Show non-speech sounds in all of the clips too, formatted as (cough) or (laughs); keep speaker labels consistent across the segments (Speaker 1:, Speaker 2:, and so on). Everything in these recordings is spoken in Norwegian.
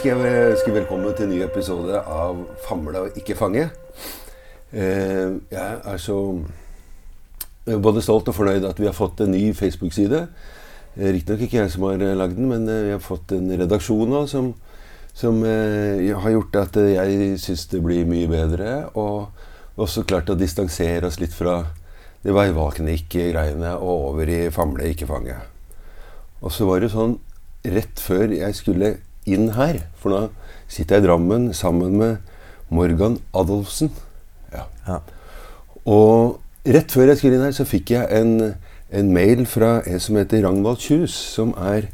Speaker 1: Skal jeg ønske velkommen til en ny episode av Famle og ikke fange. Eh, Jeg er så både stolt og fornøyd at vi har fått en ny Facebook-side. Eh, Riktignok ikke jeg som har eh, lagd den, men eh, vi har fått en redaksjon nå som, som eh, har gjort at eh, jeg syns det blir mye bedre. Og også klart å distansere oss litt fra det veivalknik-greiene og over i famle, ikke fange. Og så var det sånn rett før jeg skulle inn her, for nå sitter jeg i Drammen sammen med Morgan Adolfsen. Ja.
Speaker 2: Ja.
Speaker 1: Og rett før jeg skulle inn her, så fikk jeg en, en mail fra en som heter Ragnvald Kjus, som er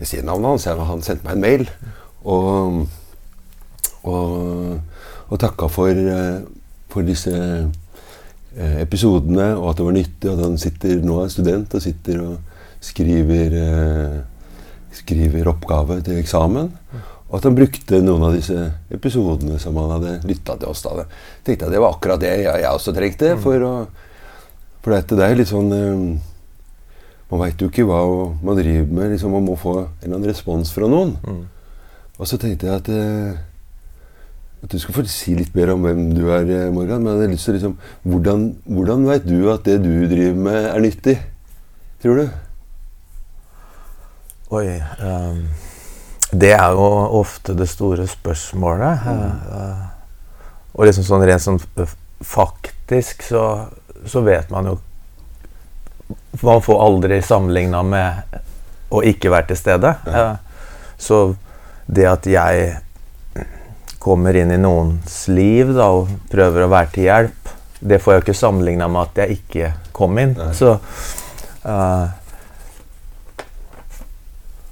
Speaker 1: Jeg sier navnet hans, han sendte meg en mail. Og, og, og takka for, eh, for disse eh, episodene, og at det var nyttig. At han sitter nå er student og sitter og skriver, eh, skriver oppgave til eksamen. Og at han brukte noen av disse episodene som han hadde lytta til oss. da. Jeg tenkte at det var akkurat det jeg, jeg også trengte. For, å, for dette, det er litt sånn eh, Man veit jo ikke hva man driver med. liksom Man må få en eller annen respons fra noen. Og så tenkte jeg at eh, at du skal få si litt mer om hvem du er, eh, Morgan. Men jeg hadde lyst til liksom Hvordan, hvordan veit du at det du driver med, er nyttig? Tror du?
Speaker 2: Oi um, Det er jo ofte det store spørsmålet. Mm. Uh, og liksom sånn rent sånn faktisk så, så vet man jo Man får aldri sammenligna med å ikke være til stede. Eh, så det at jeg kommer inn i noens liv da, og prøver å være til hjelp, det får jeg jo ikke sammenligna med at jeg ikke kom inn.
Speaker 1: Nei.
Speaker 2: Så eh,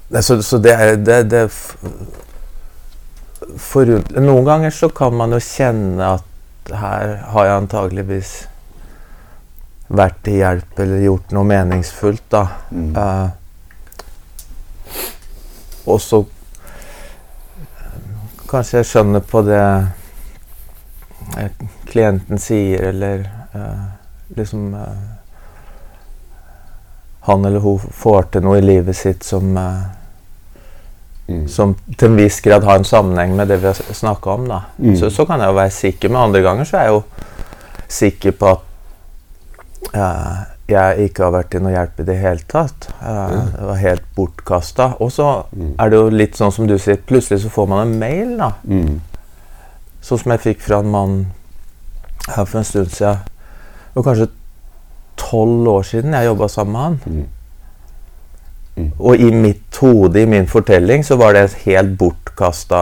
Speaker 2: Nei, så, så det er det, det for, Noen ganger så kan man jo kjenne at her har jeg antageligvis vært til hjelp eller gjort noe meningsfullt, da.
Speaker 1: Mm.
Speaker 2: Uh, og så Kanskje jeg skjønner på det eh, klienten sier, eller uh, liksom uh, Han eller hun får til noe i livet sitt som
Speaker 1: Mm.
Speaker 2: som til en viss grad har en sammenheng med det vi har snakka om. da.
Speaker 1: Mm.
Speaker 2: Så, så kan jeg jo være sikker, men andre ganger så er jeg jo sikker på at uh, jeg ikke har vært til noe hjelp i det hele tatt. Eh, Det var helt bortkasta. Og så
Speaker 1: Mm.
Speaker 2: er det jo litt sånn som du sier, plutselig så får man en mail, da.
Speaker 1: Mm.
Speaker 2: Sånn som jeg fikk fra en mann her for en stund siden. Det var kanskje tolv år siden jeg jobba sammen med han.
Speaker 1: Mm.
Speaker 2: Og i mitt hode, i min fortelling, så var det en helt bortkasta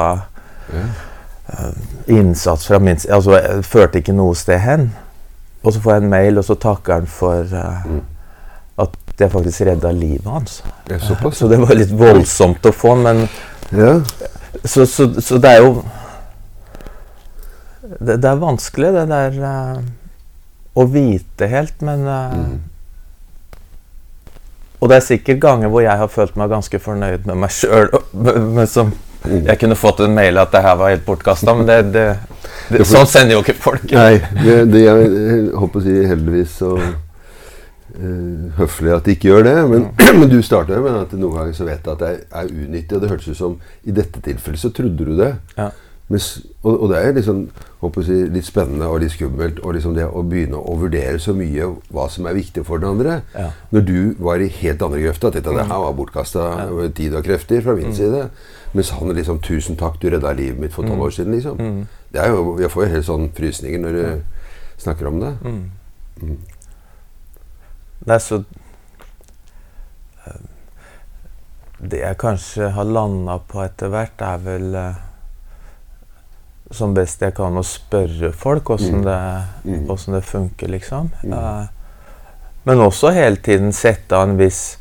Speaker 1: Ja.
Speaker 2: innsats fra min side. Altså, jeg førte ikke noe sted hen. Og så får jeg en mail, og så takker han for uh,
Speaker 1: Mm.
Speaker 2: at jeg faktisk redda livet hans.
Speaker 1: Det.
Speaker 2: Så det var litt voldsomt å få, men
Speaker 1: Ja.
Speaker 2: Så, så, så det er jo det, det er vanskelig, det der uh, å vite helt, men eh,
Speaker 1: Mm.
Speaker 2: Og det er sikkert ganger hvor jeg har følt meg ganske fornøyd med meg sjøl.
Speaker 1: Mm.
Speaker 2: jeg kunne fått en mail at det her var helt bortkasta, men det, det, det, sånn sender jo ikke folk.
Speaker 1: Nei, det, jeg håper å si heldigvis så uh, høflig at de ikke gjør det. Men, (clears throat) men du starta jo med at noen ganger så vet jeg at det er unyttig. Og det hørtes ut som i dette tilfellet så trodde du det.
Speaker 2: Ja.
Speaker 1: Og, det er liksom, å litt spennende og litt skummelt og liksom det å begynne å vurdere så mye hva som er viktig for den andre.
Speaker 2: Ja.
Speaker 1: Når du var i helt andre grøfta. At dette det her var bortkasta tid og krefter fra min side. Mens han liksom 'Tusen takk, du redda livet mitt for tolv år siden'. liksom. Det er jo, Jeg får jo helt sånn frysninger når du snakker om det.
Speaker 2: Nei, så eh, Det jeg kanskje har landa på etter hvert, er vel eh, som best jeg kan å spørre folk åssen det,
Speaker 1: Mm.
Speaker 2: det funker, liksom. Eh, men også hele tiden sette av en viss,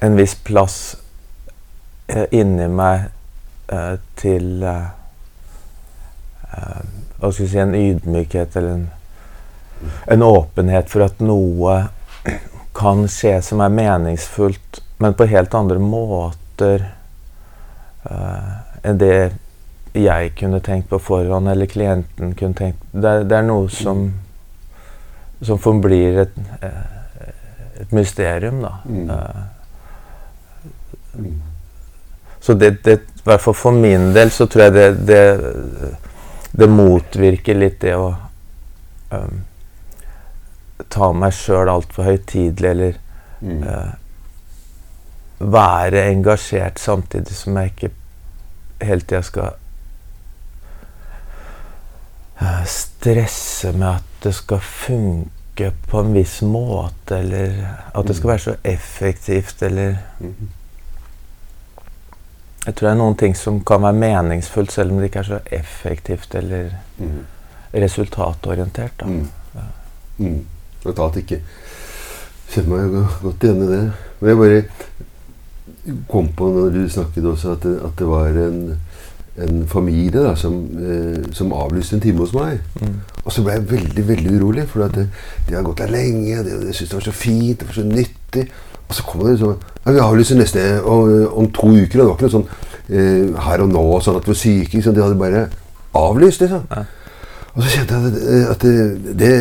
Speaker 2: en viss plass eh, inni meg eh, til Hva skal vi si En ydmykhet eller en, en åpenhet for at noe (clears throat) kan skje som er meningsfullt, men på helt andre måter enn det jeg kunne tenkt på forhånd, eller klienten kunne tenkt Det, er- det er noe som som forblir et, eh, et mysterium, da.
Speaker 1: Mm.
Speaker 2: Eh,
Speaker 1: Mm.
Speaker 2: Så det, det, i hvert fall for min del så tror jeg det, det, det motvirker litt det å um, ta meg sjøl altfor høytidelig, eller
Speaker 1: Mm.
Speaker 2: uh, være engasjert samtidig som jeg ikke hele tida skal stresse med at det skal funke på en viss måte, eller at det skal være så effektivt, eller
Speaker 1: Mhm.
Speaker 2: Jeg tror det er noen ting som kan være meningsfullt, selv om det ikke er så effektivt eller
Speaker 1: Mhm.
Speaker 2: resultatorientert. Da.
Speaker 1: Mm. Mm. Totalt ikke. Kjenner meg godt igjen i det. Men jeg bare kom på når du snakket også, at det, at det var en, en familie da, som, eh, som avlyste en time hos meg.
Speaker 2: Mm.
Speaker 1: Og så ble jeg veldig veldig urolig, for at de har gått der lenge. De, de syntes det var så fint, det var så nyttig. Og så kommer det sånn ja, Vi avlyser neste om, om to uker. Og det var ikke noe sånn eh, her og nå, sånn at vi var syke. Liksom. De hadde bare avlyst, liksom.
Speaker 2: Ja.
Speaker 1: Og så kjente jeg at, at det, det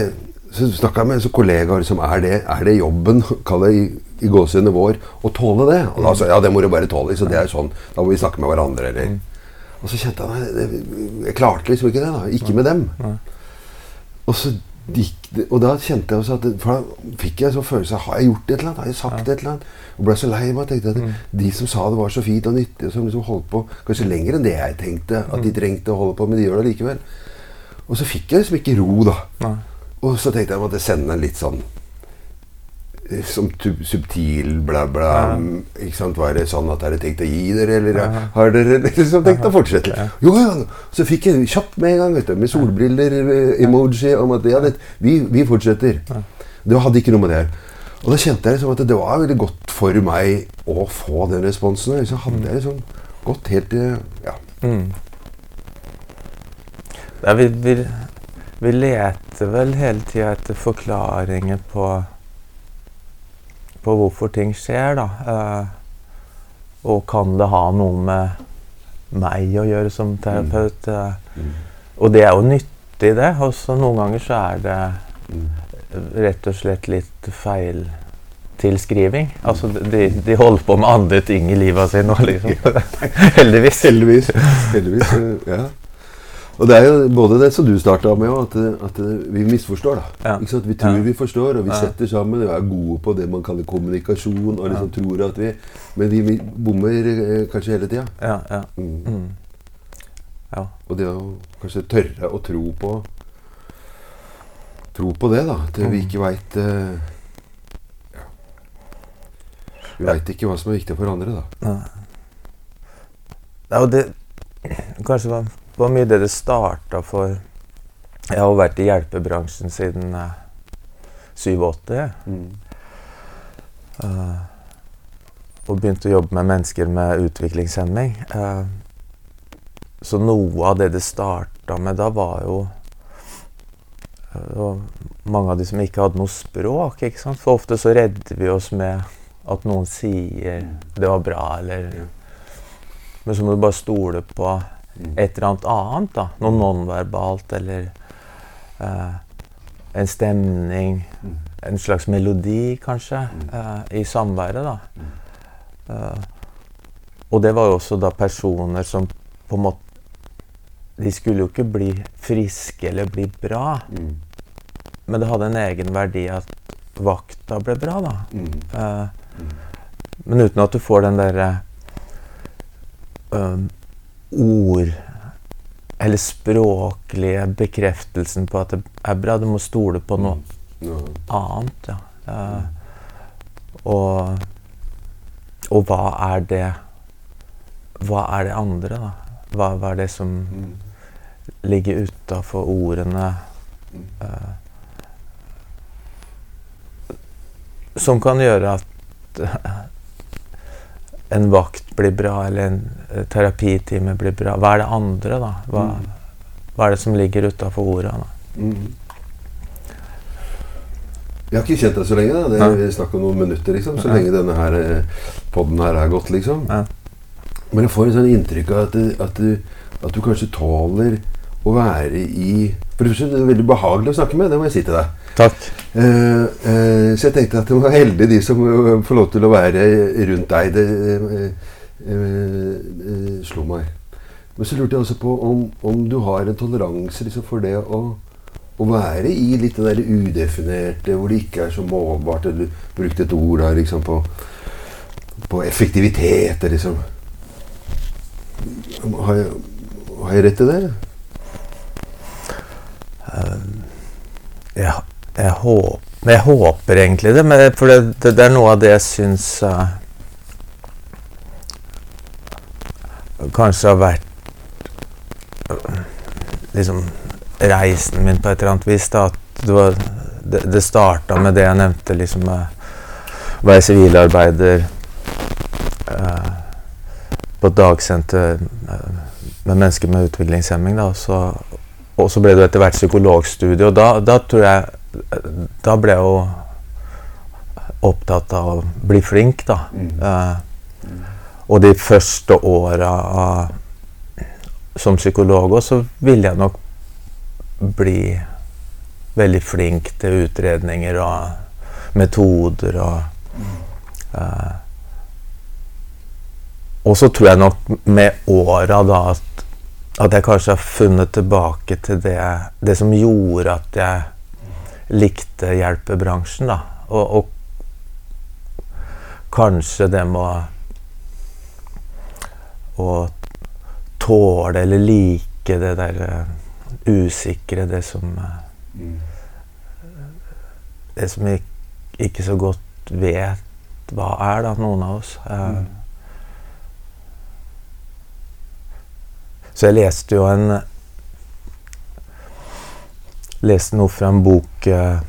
Speaker 1: Så snakka jeg med en sånn kollega liksom, er det, er det jobben (laughs) kall det i, i gåsehudene vår å tåle det? Og da sa jeg ja, det må du bare tåle. Liksom. Det er sånn, Da må vi snakke med hverandre. Eller. Og så kjente jeg nei, det, jeg klarte liksom ikke det. da, Ikke med dem. Og så og da kjente jeg også at For da fikk jeg sånn følelse av Har jeg gjort et eller annet? Har jeg sagt et eller annet? Og ble så lei meg. tenkte at De som sa det var så fint og nyttig, som liksom holdt på kanskje lenger enn det jeg tenkte at de trengte å holde på, men de gjør det likevel. Og så fikk jeg liksom ikke ro, da.
Speaker 2: Nei.
Speaker 1: Og så tenkte jeg at jeg måtte sende en litt sånn som subtil bla, bla.
Speaker 2: Ja.
Speaker 1: mm, Ikke sant? Var det sånn at dere tenkt å gi dere, eller
Speaker 2: Ja.
Speaker 1: har dere (laughs) liksom tenkt å fortsette?
Speaker 2: Ja.
Speaker 1: Jo, ja. Så fikk jeg kjapt med en gang, vet du, med solbriller, eh, emoji, om at ja, det, vi, vi fortsetter. Det hadde ikke noe med det her. Og da kjente jeg liksom at det var veldig godt for meg å få den responsen. Så hadde jeg liksom gått helt til Ja.
Speaker 2: Mm. Vi, vi, vi leter vel hele tida etter forklaringer på på hvorfor ting skjer, da. Eh, og kan det ha noe med meg å gjøre som terapeut? Eh,
Speaker 1: Mm.
Speaker 2: og det er jo nyttig, det. Og så noen ganger så er det
Speaker 1: Mm.
Speaker 2: rett og slett litt feil tilskriving. Altså, de, de holder på med andre ting i livet sitt nå, liksom. (laughs) Heldigvis.
Speaker 1: Heldigvis. Heldigvis, ja. Og det er jo både det som du starta med, at, at vi misforstår. da.
Speaker 2: Ja.
Speaker 1: Vi tror vi forstår, og vi setter sammen og er gode på det man kaller kommunikasjon. og liksom tror at vi, Men vi bommer eh, kanskje hele tida.
Speaker 2: Ja, ja.
Speaker 1: Mm.
Speaker 2: Mm. Ja.
Speaker 1: Og det å kanskje tørre å tro på Tro på det, da. At vi
Speaker 2: Mm.
Speaker 1: ikke veit ja. Vi veit ikke hva som er viktig for andre, da.
Speaker 2: Ja. Det er jo det kanskje var, var mye det det starta for Jeg har vært i hjelpebransjen siden eh, 87.
Speaker 1: Mm.
Speaker 2: Uh, og begynte å jobbe med mennesker med utviklingshemming. Uh, så noe av det det starta med da, var jo mange av de som ikke hadde noe språk. ikke sant? For ofte så redder vi oss med at noen sier 'det var bra', eller. Men så må du bare stole på
Speaker 1: Mm.
Speaker 2: Et eller annet annet. da, Noe nonverbalt eller uh, en stemning.
Speaker 1: Mm.
Speaker 2: En slags melodi, kanskje,
Speaker 1: Mm.
Speaker 2: eh, i samværet. da. Uh, og det var jo også da personer som på en måte De skulle jo ikke bli friske eller bli bra,
Speaker 1: Mm.
Speaker 2: men det hadde en egen verdi at vakta ble bra, da.
Speaker 1: Mm. Mm.
Speaker 2: men uten at du får den derre um, ord Eller språklige bekreftelsen på at det er bra. Du må stole på noe
Speaker 1: mm.
Speaker 2: annet. Ja. Uh, og, og hva er det Hva er det andre, da? Hva, hva er det som
Speaker 1: Mm.
Speaker 2: ligger utafor ordene? Eh, som kan gjøre at en vakt blir bra, eller en eh, terapitime blir bra. Hva er det andre, da? Hva,
Speaker 1: Mm.
Speaker 2: hva er det som ligger utafor orda?
Speaker 1: Mm. Jeg har ikke kjent deg så lenge. da. Det
Speaker 2: Nei.
Speaker 1: er snakk om noen minutter, liksom. Så
Speaker 2: Ja.
Speaker 1: lenge denne her poden podden her er gått, liksom.
Speaker 2: Ja.
Speaker 1: Men jeg får en sånn inntrykk av at at, du, at du kanskje tåler å være i For det er veldig behagelig å snakke med, det må jeg si til deg.
Speaker 2: Takk.
Speaker 1: Uh, uh, så jeg tenkte at det var heldig de som eh, får lov til å være rundt deg. Det, uh, eh, eh, slo meg. Men så lurte jeg også på om, om du har en toleranse liksom, for det å, å være i litt det der udefinerte, hvor det ikke er så målbart. Du brukte et ord her liksom, på, på effektivitet. Liksom. Har jeg, har jeg rett i det?
Speaker 2: Jeg, jeg, håper, jeg håper egentlig det, men for det, det, det er noe av det jeg syns uh, Kanskje har vært uh, liksom reisen min på et eller annet vis. Da, at det, var, det, det starta med det jeg nevnte, liksom å være sivilarbeider uh, på et dagsenter med mennesker med utviklingshemming. Da, og så og så ble det etter hvert psykologstudie, og da, da, tror jeg Da ble jeg jo opptatt av å bli flink, da. Mm. Uh, og de første åra som psykolog òg, så ville jeg nok bli veldig flink til utredninger og metoder og uh, Og så tror jeg nok med åra da at at jeg kanskje har funnet tilbake til det, det som gjorde at jeg likte hjelpebransjen. da. Og, og kanskje det med å, å tåle eller like det der uh, usikre, det som uh, Det som vi ikke så godt vet hva er, da, noen av oss. Uh, mm. Så jeg leste jo en Leste noe fra en bok eh,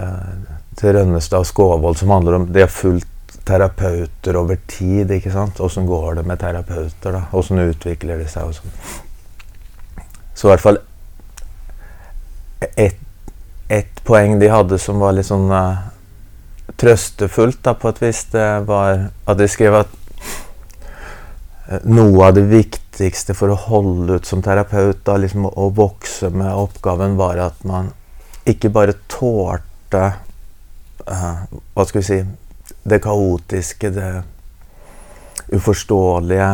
Speaker 2: eh, til Rønnestad og Skåvold som handler om De har fulgt terapeuter over tid. ikke sant? Åssen går det med terapeuter? da? Åssen utvikler de seg? og sånn. Så i hvert fall ett et poeng de hadde som var litt sånn uh, trøstefullt, da, på et vis, det var at de skrev at noe av det viktigste for å holde ut som terapeut, da, liksom, å vokse med oppgaven, var at man ikke bare tålte uh, Hva skal vi si Det kaotiske, det uforståelige,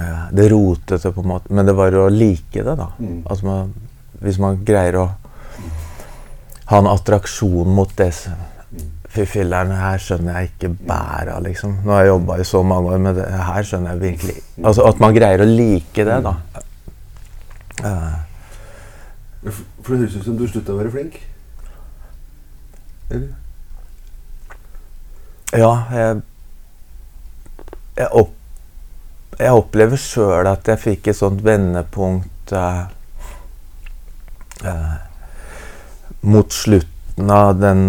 Speaker 2: uh, det rotete, på en måte. Men det var å like det, da. Mm. Altså man, hvis man greier å ha en attraksjon mot det Fy filler'n, her skjønner jeg ikke bæra, liksom. Nå har jeg jobba i så mange år med det. Her skjønner jeg virkelig Altså at man greier å like det, da. Uh.
Speaker 1: For det høres ut som du slutta å være flink? Eller?
Speaker 2: Ja, jeg Jeg, opp, jeg opplever sjøl at jeg fikk et sånt vendepunkt uh, uh, mot slutten av den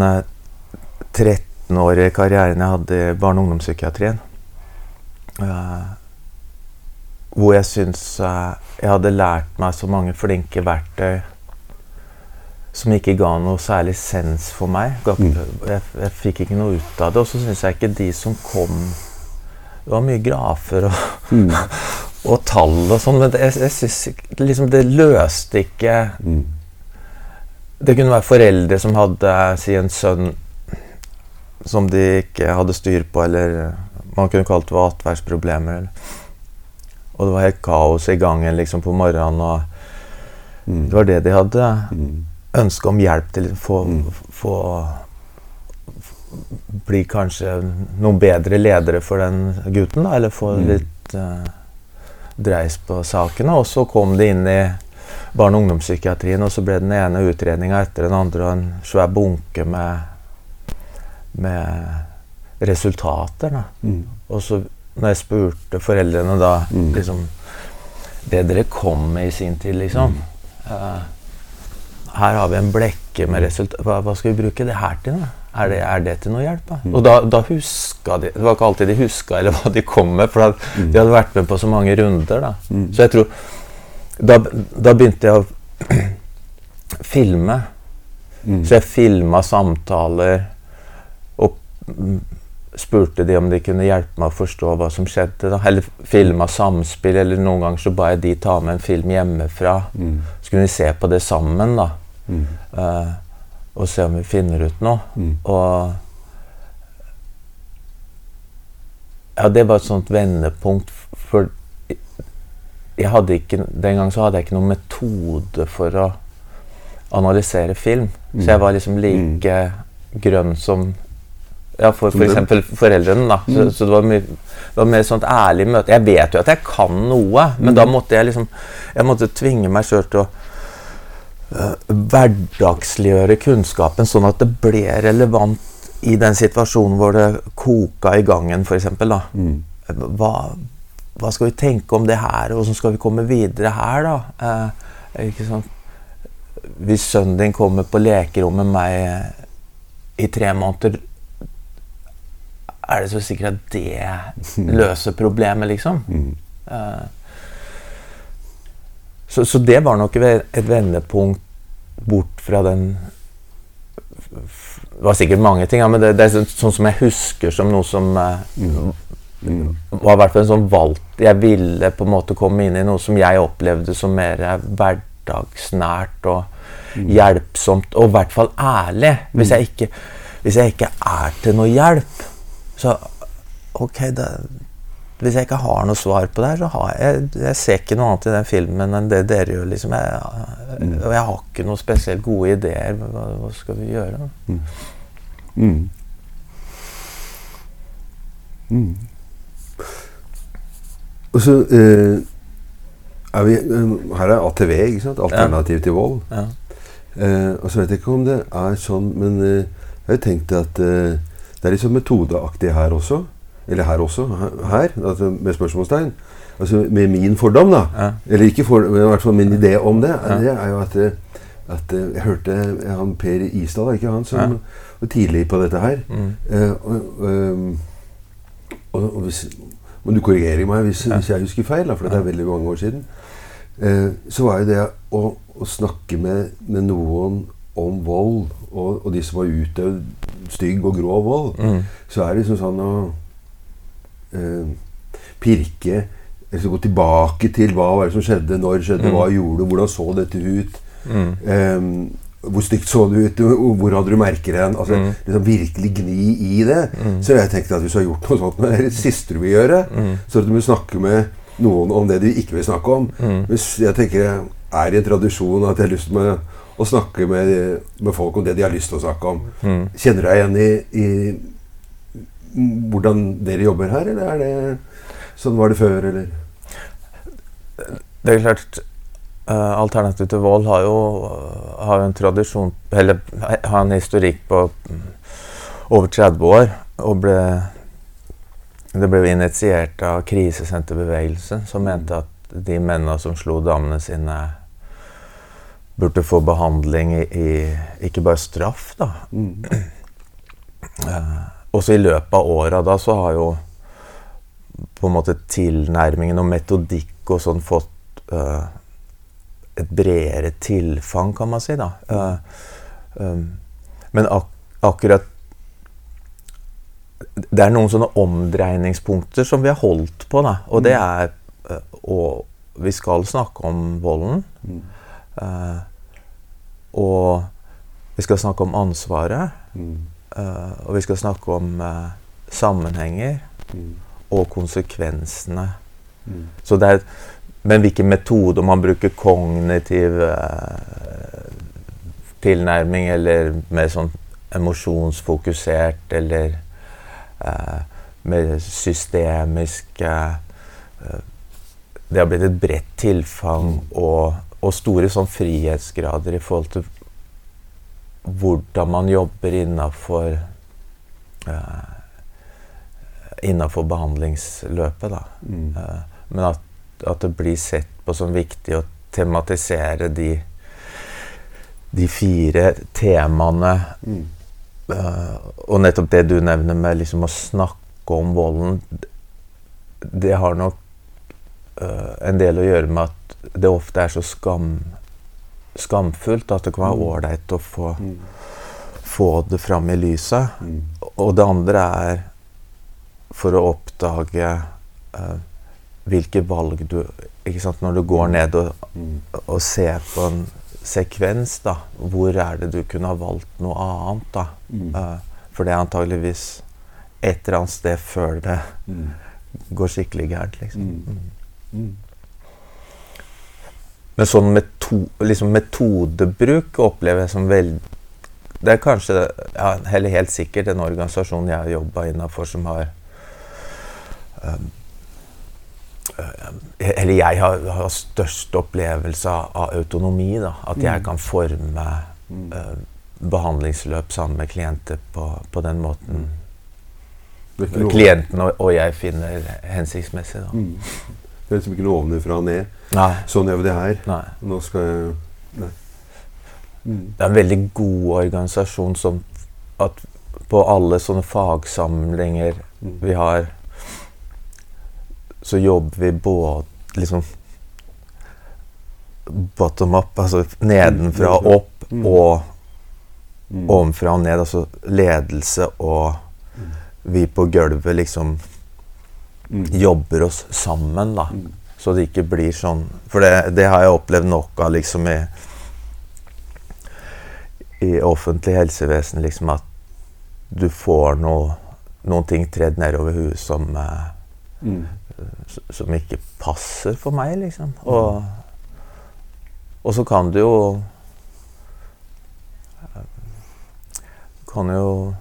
Speaker 2: 13-årige karrieren jeg hadde i barne- og ungdomspsykiatrien. Uh, hvor jeg syns uh, jeg hadde lært meg så mange flinke verktøy som ikke ga noe særlig sens for meg. Mm. Jeg, jeg, fikk ikke noe ut av det. Og så syns jeg ikke de som kom Det var mye grafer og, mm. (laughs) og tall og sånn, men jeg, jeg synes liksom det løste ikke mm. Det kunne være foreldre som hadde si en sønn som de ikke hadde styr på, eller man kunne kalt det atferdsproblemer. Og det var helt kaos i gangen liksom på morgenen. og mm. Det var det de hadde mm. ønske om hjelp til. Få, mm. få bli kanskje noen bedre ledere for den gutten, da, eller få mm. litt uh, dreis på sakene. Og så kom de inn i barne- og ungdomspsykiatrien, og så ble den ene utredninga etter den andre og en svær bunke med med resultater. Mm. Og så når jeg spurte foreldrene da mm. liksom, Det dere kom med i sin tid, liksom mm. uh, Her har vi en blekke med resultater. Hva, hva, skal vi bruke det her til? da? Er det, er det til noe hjelp? Da? Mm. Og da, da, huska de Det var ikke alltid de huska eller hva de kom med, for da, mm. de hadde vært med på så mange runder. da. Mm. Så jeg tror Da, da begynte jeg å (clears throat) filme. Så jeg filma samtaler spurte de om de kunne hjelpe meg å forstå hva som skjedde. Da. Eller filma samspill, eller noen ganger så ba jeg de ta med en film hjemmefra. Mm. Så kunne vi se på det sammen, da. Mm. Uh, og se om vi finner ut noe. Mm. Og Ja, det var et sånt vendepunkt. For jeg hadde ikke, den gang så hadde jeg ikke noen metode for å analysere film. Så jeg var liksom like grønn som ja, for f.eks. For foreldrene. da. Så, så det var mye det var mer sånt ærlig møte. Jeg vet jo at jeg kan noe, men da måtte jeg liksom Jeg måtte tvinge meg sjøl til å uh, hverdagsliggjøre kunnskapen, sånn at det ble relevant i den situasjonen hvor det koka i gangen, f.eks.
Speaker 1: Mm.
Speaker 2: Hva, hva skal vi tenke om det her, og hvordan skal vi komme videre her, da? Eh, ikke sant? Hvis sønnen din kommer på lekerommet med meg i tre måneder, er det så sikkert at det løser problemet, liksom? Mm. så, så det var nok et vendepunkt bort fra den Det var sikkert mange ting, ja, men det, det er sånn, sånn som jeg husker som noe som mm. var i hvert fall en sånn valgt Jeg ville på en måte komme inn i noe som jeg opplevde som mer eh, hverdagsnært og hjelpsomt, og i hvert fall ærlig. Hvis jeg ikke, hvis jeg ikke er til noe hjelp, så Ok, da, hvis jeg ikke har noe svar på det her, så har jeg Jeg ser ikke noe annet i den filmen enn det dere gjør, liksom. Jeg, og jeg har ikke noen spesielt gode ideer. Hva, hva skal vi gjøre?
Speaker 1: Mm. Mm. Og så eh, er vi eh, Her er ATV, ikke sant? Alternativ til vold.
Speaker 2: Ja.
Speaker 1: Eh, og så vet jeg ikke om det er sånn, men eh, jeg har jo tenkt at eh, det er litt sånn metodeaktig her også. Eller her også. Her, altså med spørsmålstegn. Altså med min fordom, da.
Speaker 2: Ja.
Speaker 1: Eller ikke for, men i hvert fall min idé om det.
Speaker 2: Ja.
Speaker 1: Det er jo at, at Jeg hørte han Per Isdal, ikke han som
Speaker 2: Ja.
Speaker 1: var tidlig på dette her.
Speaker 2: Mm.
Speaker 1: Eh, og, ehm, og, og hvis, men du korrigerer meg hvis, hvis jeg husker feil, da, for det er veldig mange år siden. Eh, så var jo det å, å snakke med, med noen om vold, og, og de som har utøvd stygg og grov vold,
Speaker 2: Mm.
Speaker 1: så er det liksom sånn å eh, pirke altså Gå tilbake til hva var det som skjedde, når skjedde,
Speaker 2: Mm.
Speaker 1: hva gjorde du, hvordan så dette ut?
Speaker 2: Mm.
Speaker 1: Ehm, hvor stygt så det ut? Hvor hadde du merker hen? Altså,
Speaker 2: Mm.
Speaker 1: liksom virkelig gni i det. Så jeg tenkte at hvis du har gjort noe sånt, det (laughs) er det siste du vil gjøre.
Speaker 2: Mm.
Speaker 1: Så at du må snakke med noen om det du ikke vil snakke om.
Speaker 2: Mm.
Speaker 1: Hvis jeg tenker er i en tradisjon at jeg har lyst til å snakke med, med folk om det de har lyst til å snakke om.
Speaker 2: Mm.
Speaker 1: Kjenner du deg igjen i, i hvordan dere jobber her, eller er det sånn var det før, eller?
Speaker 2: Det er klart eh, Alternativ til vold har jo, har en tradisjon Eller har en historikk på over 30 år. Og ble Det ble initiert av krisesenterbevegelsen, som mente at de mennene som slo damene sine, burde få behandling i, i Ikke bare straff, da.
Speaker 1: Mm.
Speaker 2: Uh, også i løpet av åra da så har jo på en måte tilnærmingen og metodikk og sånn fått uh, et bredere tilfang, kan man si. da. Uh, um, men ak akkurat Det er noen sånne omdreiningspunkter som vi har holdt på, da. Og det er eh, Og vi skal snakke om volden.
Speaker 1: Mm.
Speaker 2: Og vi skal snakke om ansvaret.
Speaker 1: Mm.
Speaker 2: eh, og vi skal snakke om eh, sammenhenger
Speaker 1: Mm.
Speaker 2: og konsekvensene.
Speaker 1: Mm.
Speaker 2: Så det er, men hvilken metode, om man bruker kognitiv eh, tilnærming eller mer sånn emosjonsfokusert eller eh, mer systemisk eh, eh, Det har blitt et bredt tilfang og, og store sånn frihetsgrader i forhold til hvordan man jobber innafor uh, Innafor behandlingsløpet, da.
Speaker 1: Mm.
Speaker 2: Uh, men at, at det blir sett på som viktig å tematisere de, de fire temaene.
Speaker 1: Mm.
Speaker 2: uh, og nettopp det du nevner med liksom å snakke om volden, det har nok eh, en del å gjøre med at det ofte er så skam, skamfullt at det kan være
Speaker 1: Mm.
Speaker 2: ålreit å få,
Speaker 1: Mm.
Speaker 2: få det fram i lyset.
Speaker 1: Mm.
Speaker 2: Og det andre er for å oppdage eh, hvilke valg du sant, Når du går ned og, og ser på en sekvens, da, hvor er det du kunne ha valgt noe annet? da?
Speaker 1: Mm.
Speaker 2: Uh, for det er antageligvis et eller annet sted før det
Speaker 1: Mm.
Speaker 2: går skikkelig gærent. Liksom.
Speaker 1: Mm. Mm.
Speaker 2: Men sånn meto, liksom metodebruk opplever jeg som veldig Det er kanskje, ja, eller helt sikkert, en organisasjon jeg har jobba innafor, som har um, Eller jeg har, har, størst opplevelse av autonomi. Da. At jeg
Speaker 1: Mm.
Speaker 2: kan forme
Speaker 1: Mm.
Speaker 2: uh, behandlingsløp sammen med klienter på, på den måten klienten og, og jeg finner hensiktsmessig. Da.
Speaker 1: Mm. Det er liksom ikke noe ovenfra og ned.
Speaker 2: Nei.
Speaker 1: Sånn gjør vi det her.
Speaker 2: nei.
Speaker 1: Nå skal jeg Nei. Mm.
Speaker 2: Det er en veldig god organisasjon som at på alle sånne fagsamlinger
Speaker 1: Mm.
Speaker 2: vi har, så jobber vi både liksom bottom up, altså nedenfra og opp,
Speaker 1: Mm.
Speaker 2: og
Speaker 1: Mm.
Speaker 2: ovenfra og ned. Altså ledelse og
Speaker 1: Mm.
Speaker 2: vi på gulvet liksom
Speaker 1: Mm.
Speaker 2: Jobber oss sammen, da.
Speaker 1: Mm.
Speaker 2: Så det ikke blir sånn For det, det har jeg opplevd nok av liksom i i offentlig helsevesen, liksom at du får noe, noen ting tredd nedover huet som eh,
Speaker 1: Mm.
Speaker 2: som ikke passer for meg, liksom. Og, og så kan du jo eh, Kan jo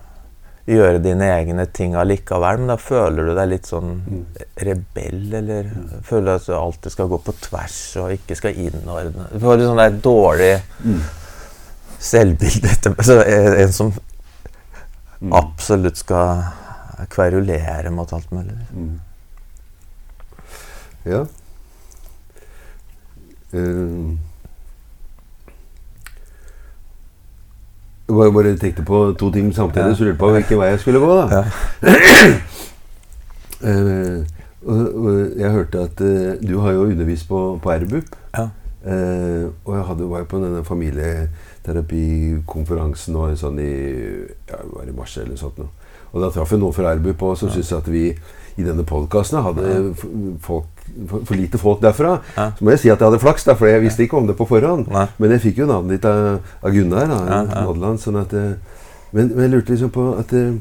Speaker 2: gjøre dine egne ting allikevel, men da føler du deg litt sånn
Speaker 1: Mm.
Speaker 2: rebell, eller føler at du alltid skal gå på tvers og ikke skal innordne Du får et sånn der dårlig
Speaker 1: Mm.
Speaker 2: selvbilde. etterpå. En som
Speaker 1: Mm.
Speaker 2: absolutt skal kverulere mot alt mulig.
Speaker 1: Mm. Ja. Eh, jeg bare, tenkte på to ting samtidig,
Speaker 2: Ja.
Speaker 1: så lurte på hvilken vei jeg skulle gå. da.
Speaker 2: Ja.
Speaker 1: Uh, (clears throat) og, og jeg hørte at uh, du har jo undervist på, på RBUP.
Speaker 2: Ja.
Speaker 1: Uh, og jeg hadde, var jo på denne familieterapikonferansen nå, sånn i, ja, var i mars eller sånt noe. Og da traff jeg noen fra RBUP òg som syntes at vi i denne podkasten hadde folk, for, for lite folk derfra.
Speaker 2: Ja.
Speaker 1: Så må jeg si at jeg hadde flaks, da, for jeg visste ikke om det på forhånd.
Speaker 2: Nei.
Speaker 1: Men jeg fikk jo navnet ditt av, av Gunnar da,
Speaker 2: Ja, ja.
Speaker 1: Sånn at, eh, men, men jeg lurte liksom på at eh,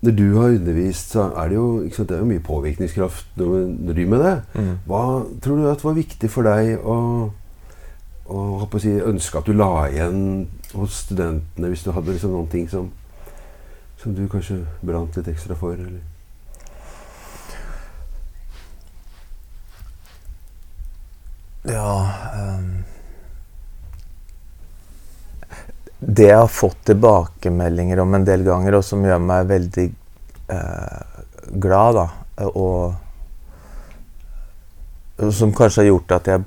Speaker 1: når du har undervist, så er det jo, sant, det er jo mye påvirkningskraft når du driver med det.
Speaker 2: Mm.
Speaker 1: Hva tror du at var viktig for deg å, å å si, ønske at du la igjen hos studentene, hvis du hadde liksom noen ting som, som du kanskje brant litt ekstra for? Eller?
Speaker 2: Ja um, Det jeg har fått tilbakemeldinger om en del ganger, og som gjør meg veldig uh, glad, da, og, som kanskje har gjort at jeg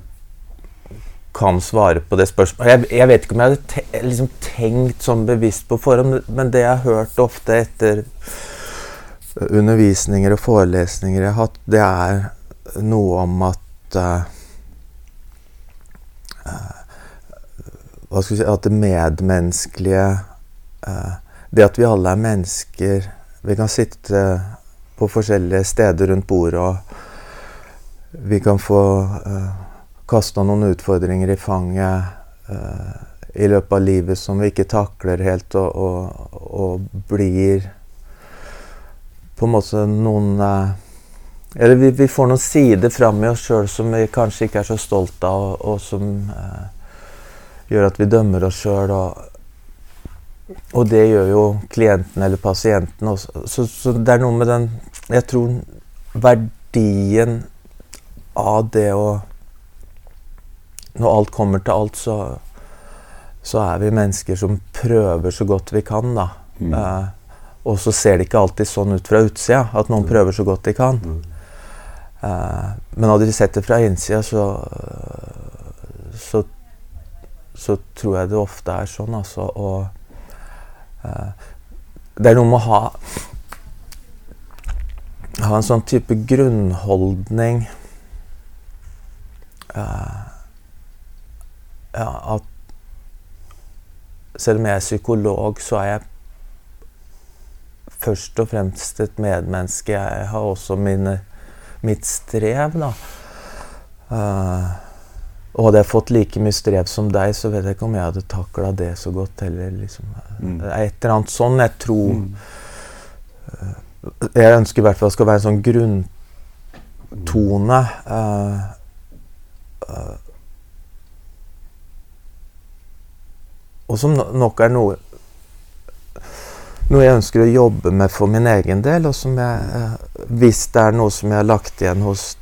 Speaker 2: kan svare på det spørsmålet. Jeg, jeg vet ikke om jeg hadde te liksom tenkt sånn bevisst på forhånd, men det jeg har hørt ofte etter undervisninger og forelesninger jeg har hatt, det er noe om at eh, hva skal vi si, at det medmenneskelige eh, Det at vi alle er mennesker Vi kan sitte på forskjellige steder rundt bordet, og vi kan få eh, kasta noen utfordringer i fanget eh, i løpet av livet som vi ikke takler helt, og, og, og blir. På en måte noen eh, Eller vi, vi får noen sider fram i oss sjøl som vi kanskje ikke er så stolt av, og, og som eh, gjør at vi dømmer oss sjøl. Og, og det gjør jo klienten eller pasienten også. Så, så det er noe med den Jeg tror verdien av det å Når alt kommer til alt, så, så er vi mennesker som prøver så godt vi kan, da.
Speaker 1: Mm.
Speaker 2: Eh, og så ser det ikke alltid sånn ut fra utsida, at noen prøver så godt de kan.
Speaker 1: Mm.
Speaker 2: Eh, men hadde de sett det fra innsida, så, så så tror jeg det ofte er sånn, altså. Og uh, det er noe med å ha Ha en sånn type grunnholdning uh, Ja, at selv om jeg er psykolog, så er jeg først og fremst et medmenneske. Jeg har også mine, mitt strev, da. Eh, og hadde jeg fått like mye strev som deg, så vet jeg ikke om jeg hadde takla det så godt heller. Liksom.
Speaker 1: Mm.
Speaker 2: Et eller annet sånn jeg tror
Speaker 1: Mm.
Speaker 2: Jeg ønsker i hvert fall det skal være en sånn grunntone. Uh, uh, og som nok er noe noe jeg ønsker å jobbe med for min egen del, og som jeg, hvis det er noe som jeg har lagt igjen hos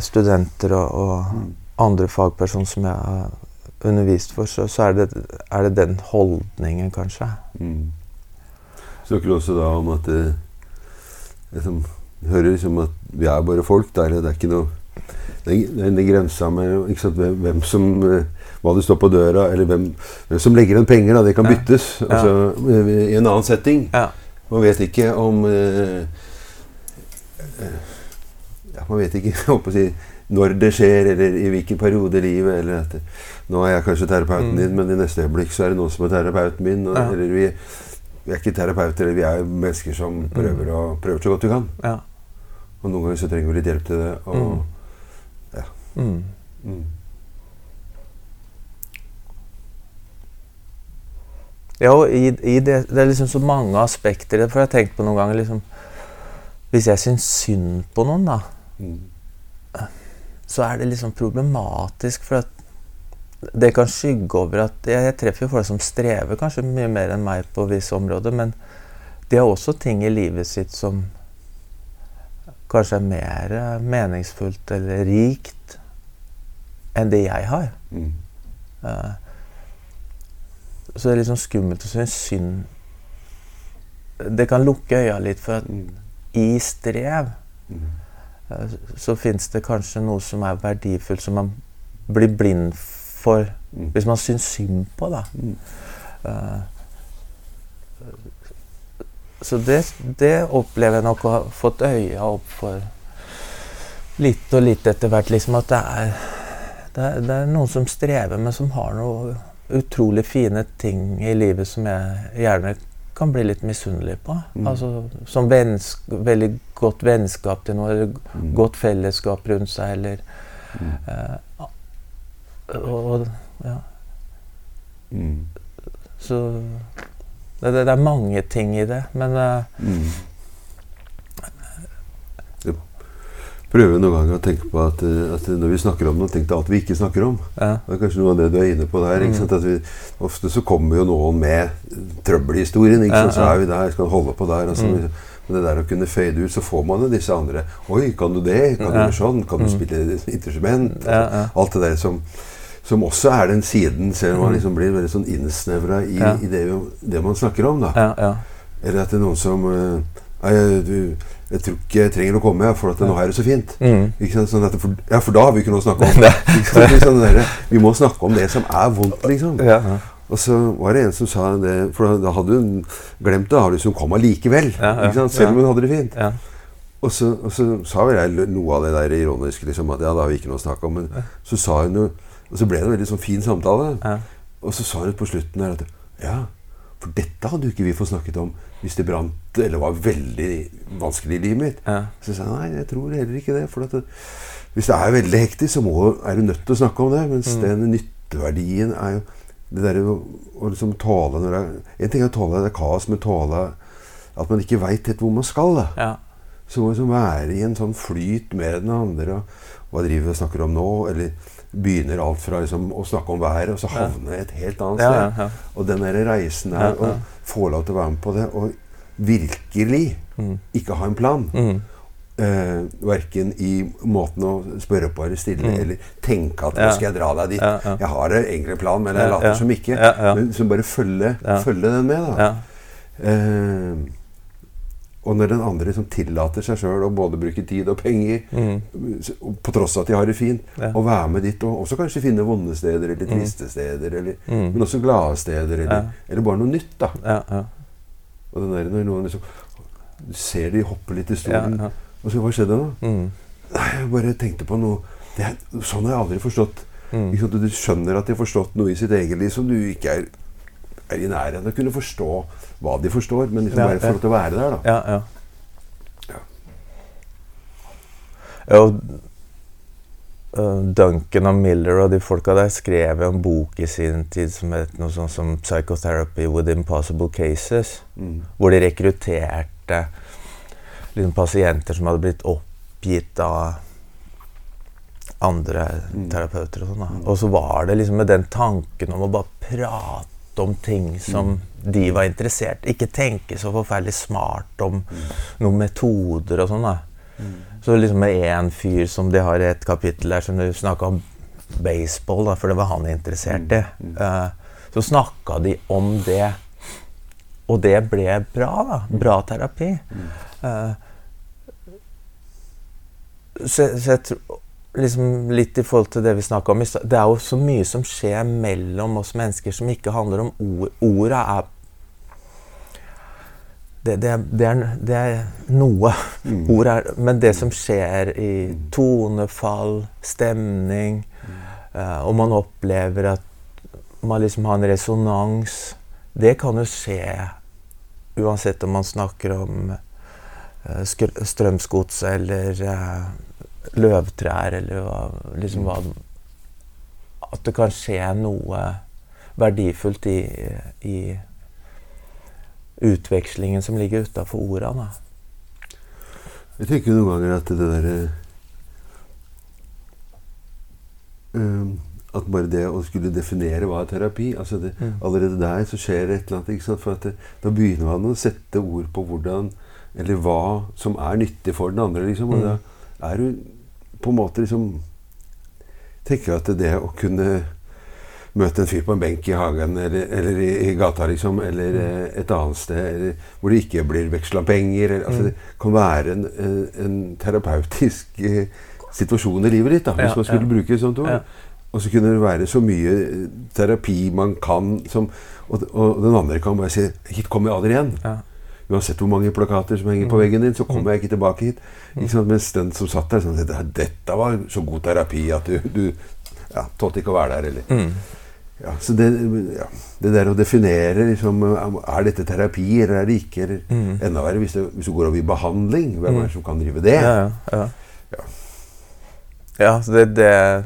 Speaker 2: studenter og, og mm. andre fagpersoner som jeg har undervist for, så, så er, det, er, det, den holdningen, kanskje. Mm.
Speaker 1: Snakker du også da om at det, liksom, hører liksom at vi er bare folk der. Det er ikke noe det er en grensa med sant, hvem som eh, Hva det står på døra, eller hvem, hvem som legger igjen penger. Da, det kan byttes. Ja. Altså, I en annen setting. Ja. Man vet ikke om eh, ja, Man vet ikke (laughs) håper å si, når det skjer, eller i hvilken periode i livet. eller at Nå er jeg kanskje terapeuten mm. din, men i neste øyeblikk så er det noen som er terapeuten min. Og. Eller vi, vi, er ikke terapeuter, vi er mennesker som mm. prøver, å, prøver så godt vi kan. Ja. Og noen ganger så trenger vi litt hjelp til det. Og, mm. ja. Mm. mm.
Speaker 2: Ja, og i, i det, det, er liksom så mange aspekter i det. For jeg har tenkt på noen ganger liksom, Hvis jeg syns synd på noen, da så er det liksom problematisk. For at det kan skygge over at Jeg, jeg treffer jo folk som strever kanskje mye mer enn meg på visse områder, men de har også ting i livet sitt som kanskje er mer eh, meningsfullt eller rikt enn det jeg har. Mm. Uh, så det er liksom skummelt å synes synd Det kan lukke øya litt, for at mm. i strev mm. Eh, så fins det kanskje noe som er verdifullt, som man blir blind for mm. hvis man syns synd på. da. Mm. Uh, så det, det, opplever jeg nok å ha fått øya opp for litt og litt etter hvert. Liksom at det er, det er, det er noen som strever, men som har noe utrolig fine ting i livet som jeg gjerne kan bli litt misunnelig på. Mm. Altså, som veldig godt vennskap til noe, eller mm. godt fellesskap rundt seg, eller mm. uh, og, ja. Mm. Så det, det, er mange ting i det, men uh,
Speaker 1: prøver noen ganger å tenke på at, eh, at, når vi snakker om noe, tenk deg alt vi ikke snakker om. Ja. Det er kanskje noe av det du er inne på der. Vi, ofte så kommer jo noen med trøbbelhistorien. Ja, så er vi der, skal holde på der. Altså, mm. Men det der å kunne fade ut, så får man jo disse andre Oi, kan du det? Kan du gjøre sånn? Kan du mm. spille instrument? Altså, alt det der som, som også er den siden, selv om man mm. liksom blir veldig sånn innsnevra i, i det, det, man snakker om. da. Eller at det er noen som uh, du, jeg tror ikke jeg trenger å komme, for at nå er det så fint. Mm. Sånn for, ja, for da har vi ikke noe å snakke om. (laughs) sånn der, vi må snakke om det som er vondt, liksom. Ja. Og så var det en som sa det, for da hadde hun glemt det. Da Hadde hun kom allikevel. Selv om hun hadde det fint. Og så, og, så, sa vel jeg noe av det der ironiske, liksom, at ja, da har vi ikke noe å snakke om. Men så sa hun jo Og så ble det en veldig sånn fin samtale. Og så sa hun på slutten der at ja, for dette hadde jo ikke vi fått snakket om hvis det brant eller var veldig vanskelig i livet mitt. Ja. Så sa nei, jeg tror heller ikke det. For det, hvis det er veldig hektisk, så må, er du nødt til å snakke om det. Mens mm. den nytteverdien er jo det derre å, å liksom tale når det er, En ting er å tåle det er kaos, men tale at man ikke veit helt hvor man skal. da. Ja. Så må man liksom være i en sånn flyt med den andre. Og hva driver vi og snakker om nå? Eller begynner alt fra liksom, å snakke om været, og så havner jeg et helt annet sted. Ja, ja, og den der reisen her, å få lov til å være med på det, og virkelig mm. ikke ha en plan mm. eh, Verken i måten å spørre på eller stille, mm. eller tenke at 'nå skal jeg dra deg dit'. Jeg har egentlig en plan, men jeg later som ikke. Men som bare følge, følge den med. da. Eh, og når den andre liksom tillater seg sjøl å både bruke tid og penger, mm. på tross av at de har det fint, ja. og være med dit, og også kanskje finne vonde steder eller mm. triste steder, eller, mm. men også glade steder, eller, ja. eller, bare noe nytt. da. Ja, og den der når noen liksom Du ser de hopper litt i stolen, og så hva skjedde da? Mm. Nei, jeg bare tenkte på noe det, Sånn har jeg aldri forstått. Mm. Du skjønner at de har forstått noe i sitt eget liv som du ikke er er i nærheten av å kunne forstå hva de forstår, men liksom bare for å være der, da. Ja, ja.
Speaker 2: ja. og uh, Duncan og Miller og de folka der skrev en bok i sin tid som het noe sånt som 'Psychotherapy with Impossible Cases', mm. hvor de rekrutterte liksom, pasienter som hadde blitt oppgitt av andre
Speaker 1: Mm.
Speaker 2: terapeuter og sånn. da. Og så var det liksom med den tanken om å bare prate om ting som de var interessert Ikke tenke så forferdelig smart om noen metoder og sånn. da. Så liksom med én fyr som de har i et kapittel der som du snakka om baseball, da, for det var han interessert i. Eh, så snakka de om det. Og det ble bra, da. Bra terapi. Uh, så, så jeg tror liksom litt i forhold til det vi snakka om Det er jo så mye som skjer mellom oss mennesker som ikke handler om ord. Orda er det, det, det, er, det er noe. Ord er Men det som skjer i tonefall, stemning, eh, og man opplever at man liksom har en resonans Det kan jo skje uansett om man snakker om uh, strømsgods eller eh, løvtrær eller hva, liksom hva At det kan skje noe verdifullt i, i utvekslingen som ligger utafor orda.
Speaker 1: Jeg tenker noen ganger at det derre um, At bare det å skulle definere hva er terapi altså det,
Speaker 2: Mm.
Speaker 1: Allerede der så skjer det et eller annet. Ikke sant? For det, da begynner man å sette ord på hvordan Eller hva som er nyttig for den andre. Liksom, og
Speaker 2: Mm.
Speaker 1: da er du på en måte liksom Tenker at det å kunne møte en fyr på en benk i hagen eller, eller i, i gata, liksom, eller eh, et annet sted eller, hvor det ikke blir veksla penger eller, altså,
Speaker 2: Mm.
Speaker 1: Det kan være en, en, en terapeutisk eh, situasjon i livet ditt, da, hvis
Speaker 2: Ja,
Speaker 1: man skulle
Speaker 2: ja.
Speaker 1: bruke et sånt ord.
Speaker 2: Ja.
Speaker 1: Og så kunne det være så mye eh, terapi man kan som, og, og den andre kan bare si 'Hit kommer jeg aldri igjen'. Uansett hvor mange plakater som henger på
Speaker 2: Mm.
Speaker 1: veggen din, så kommer jeg ikke tilbake hit. Ikke sant? Mens den som satt der, sånn, dette, dette var så god terapi at du, du ja, tålte ikke å være der. Eller.
Speaker 2: Mm.
Speaker 1: Ja, så det, ja, det der å definere liksom, Er dette terapi, eller er det ikke? Eller,
Speaker 2: Mm.
Speaker 1: Enda verre hvis, det, hvis du går over i behandling. Hvem er
Speaker 2: Mm.
Speaker 1: det som kan drive det?
Speaker 2: Ja, ja, ja.
Speaker 1: Ja.
Speaker 2: Ja, så det, det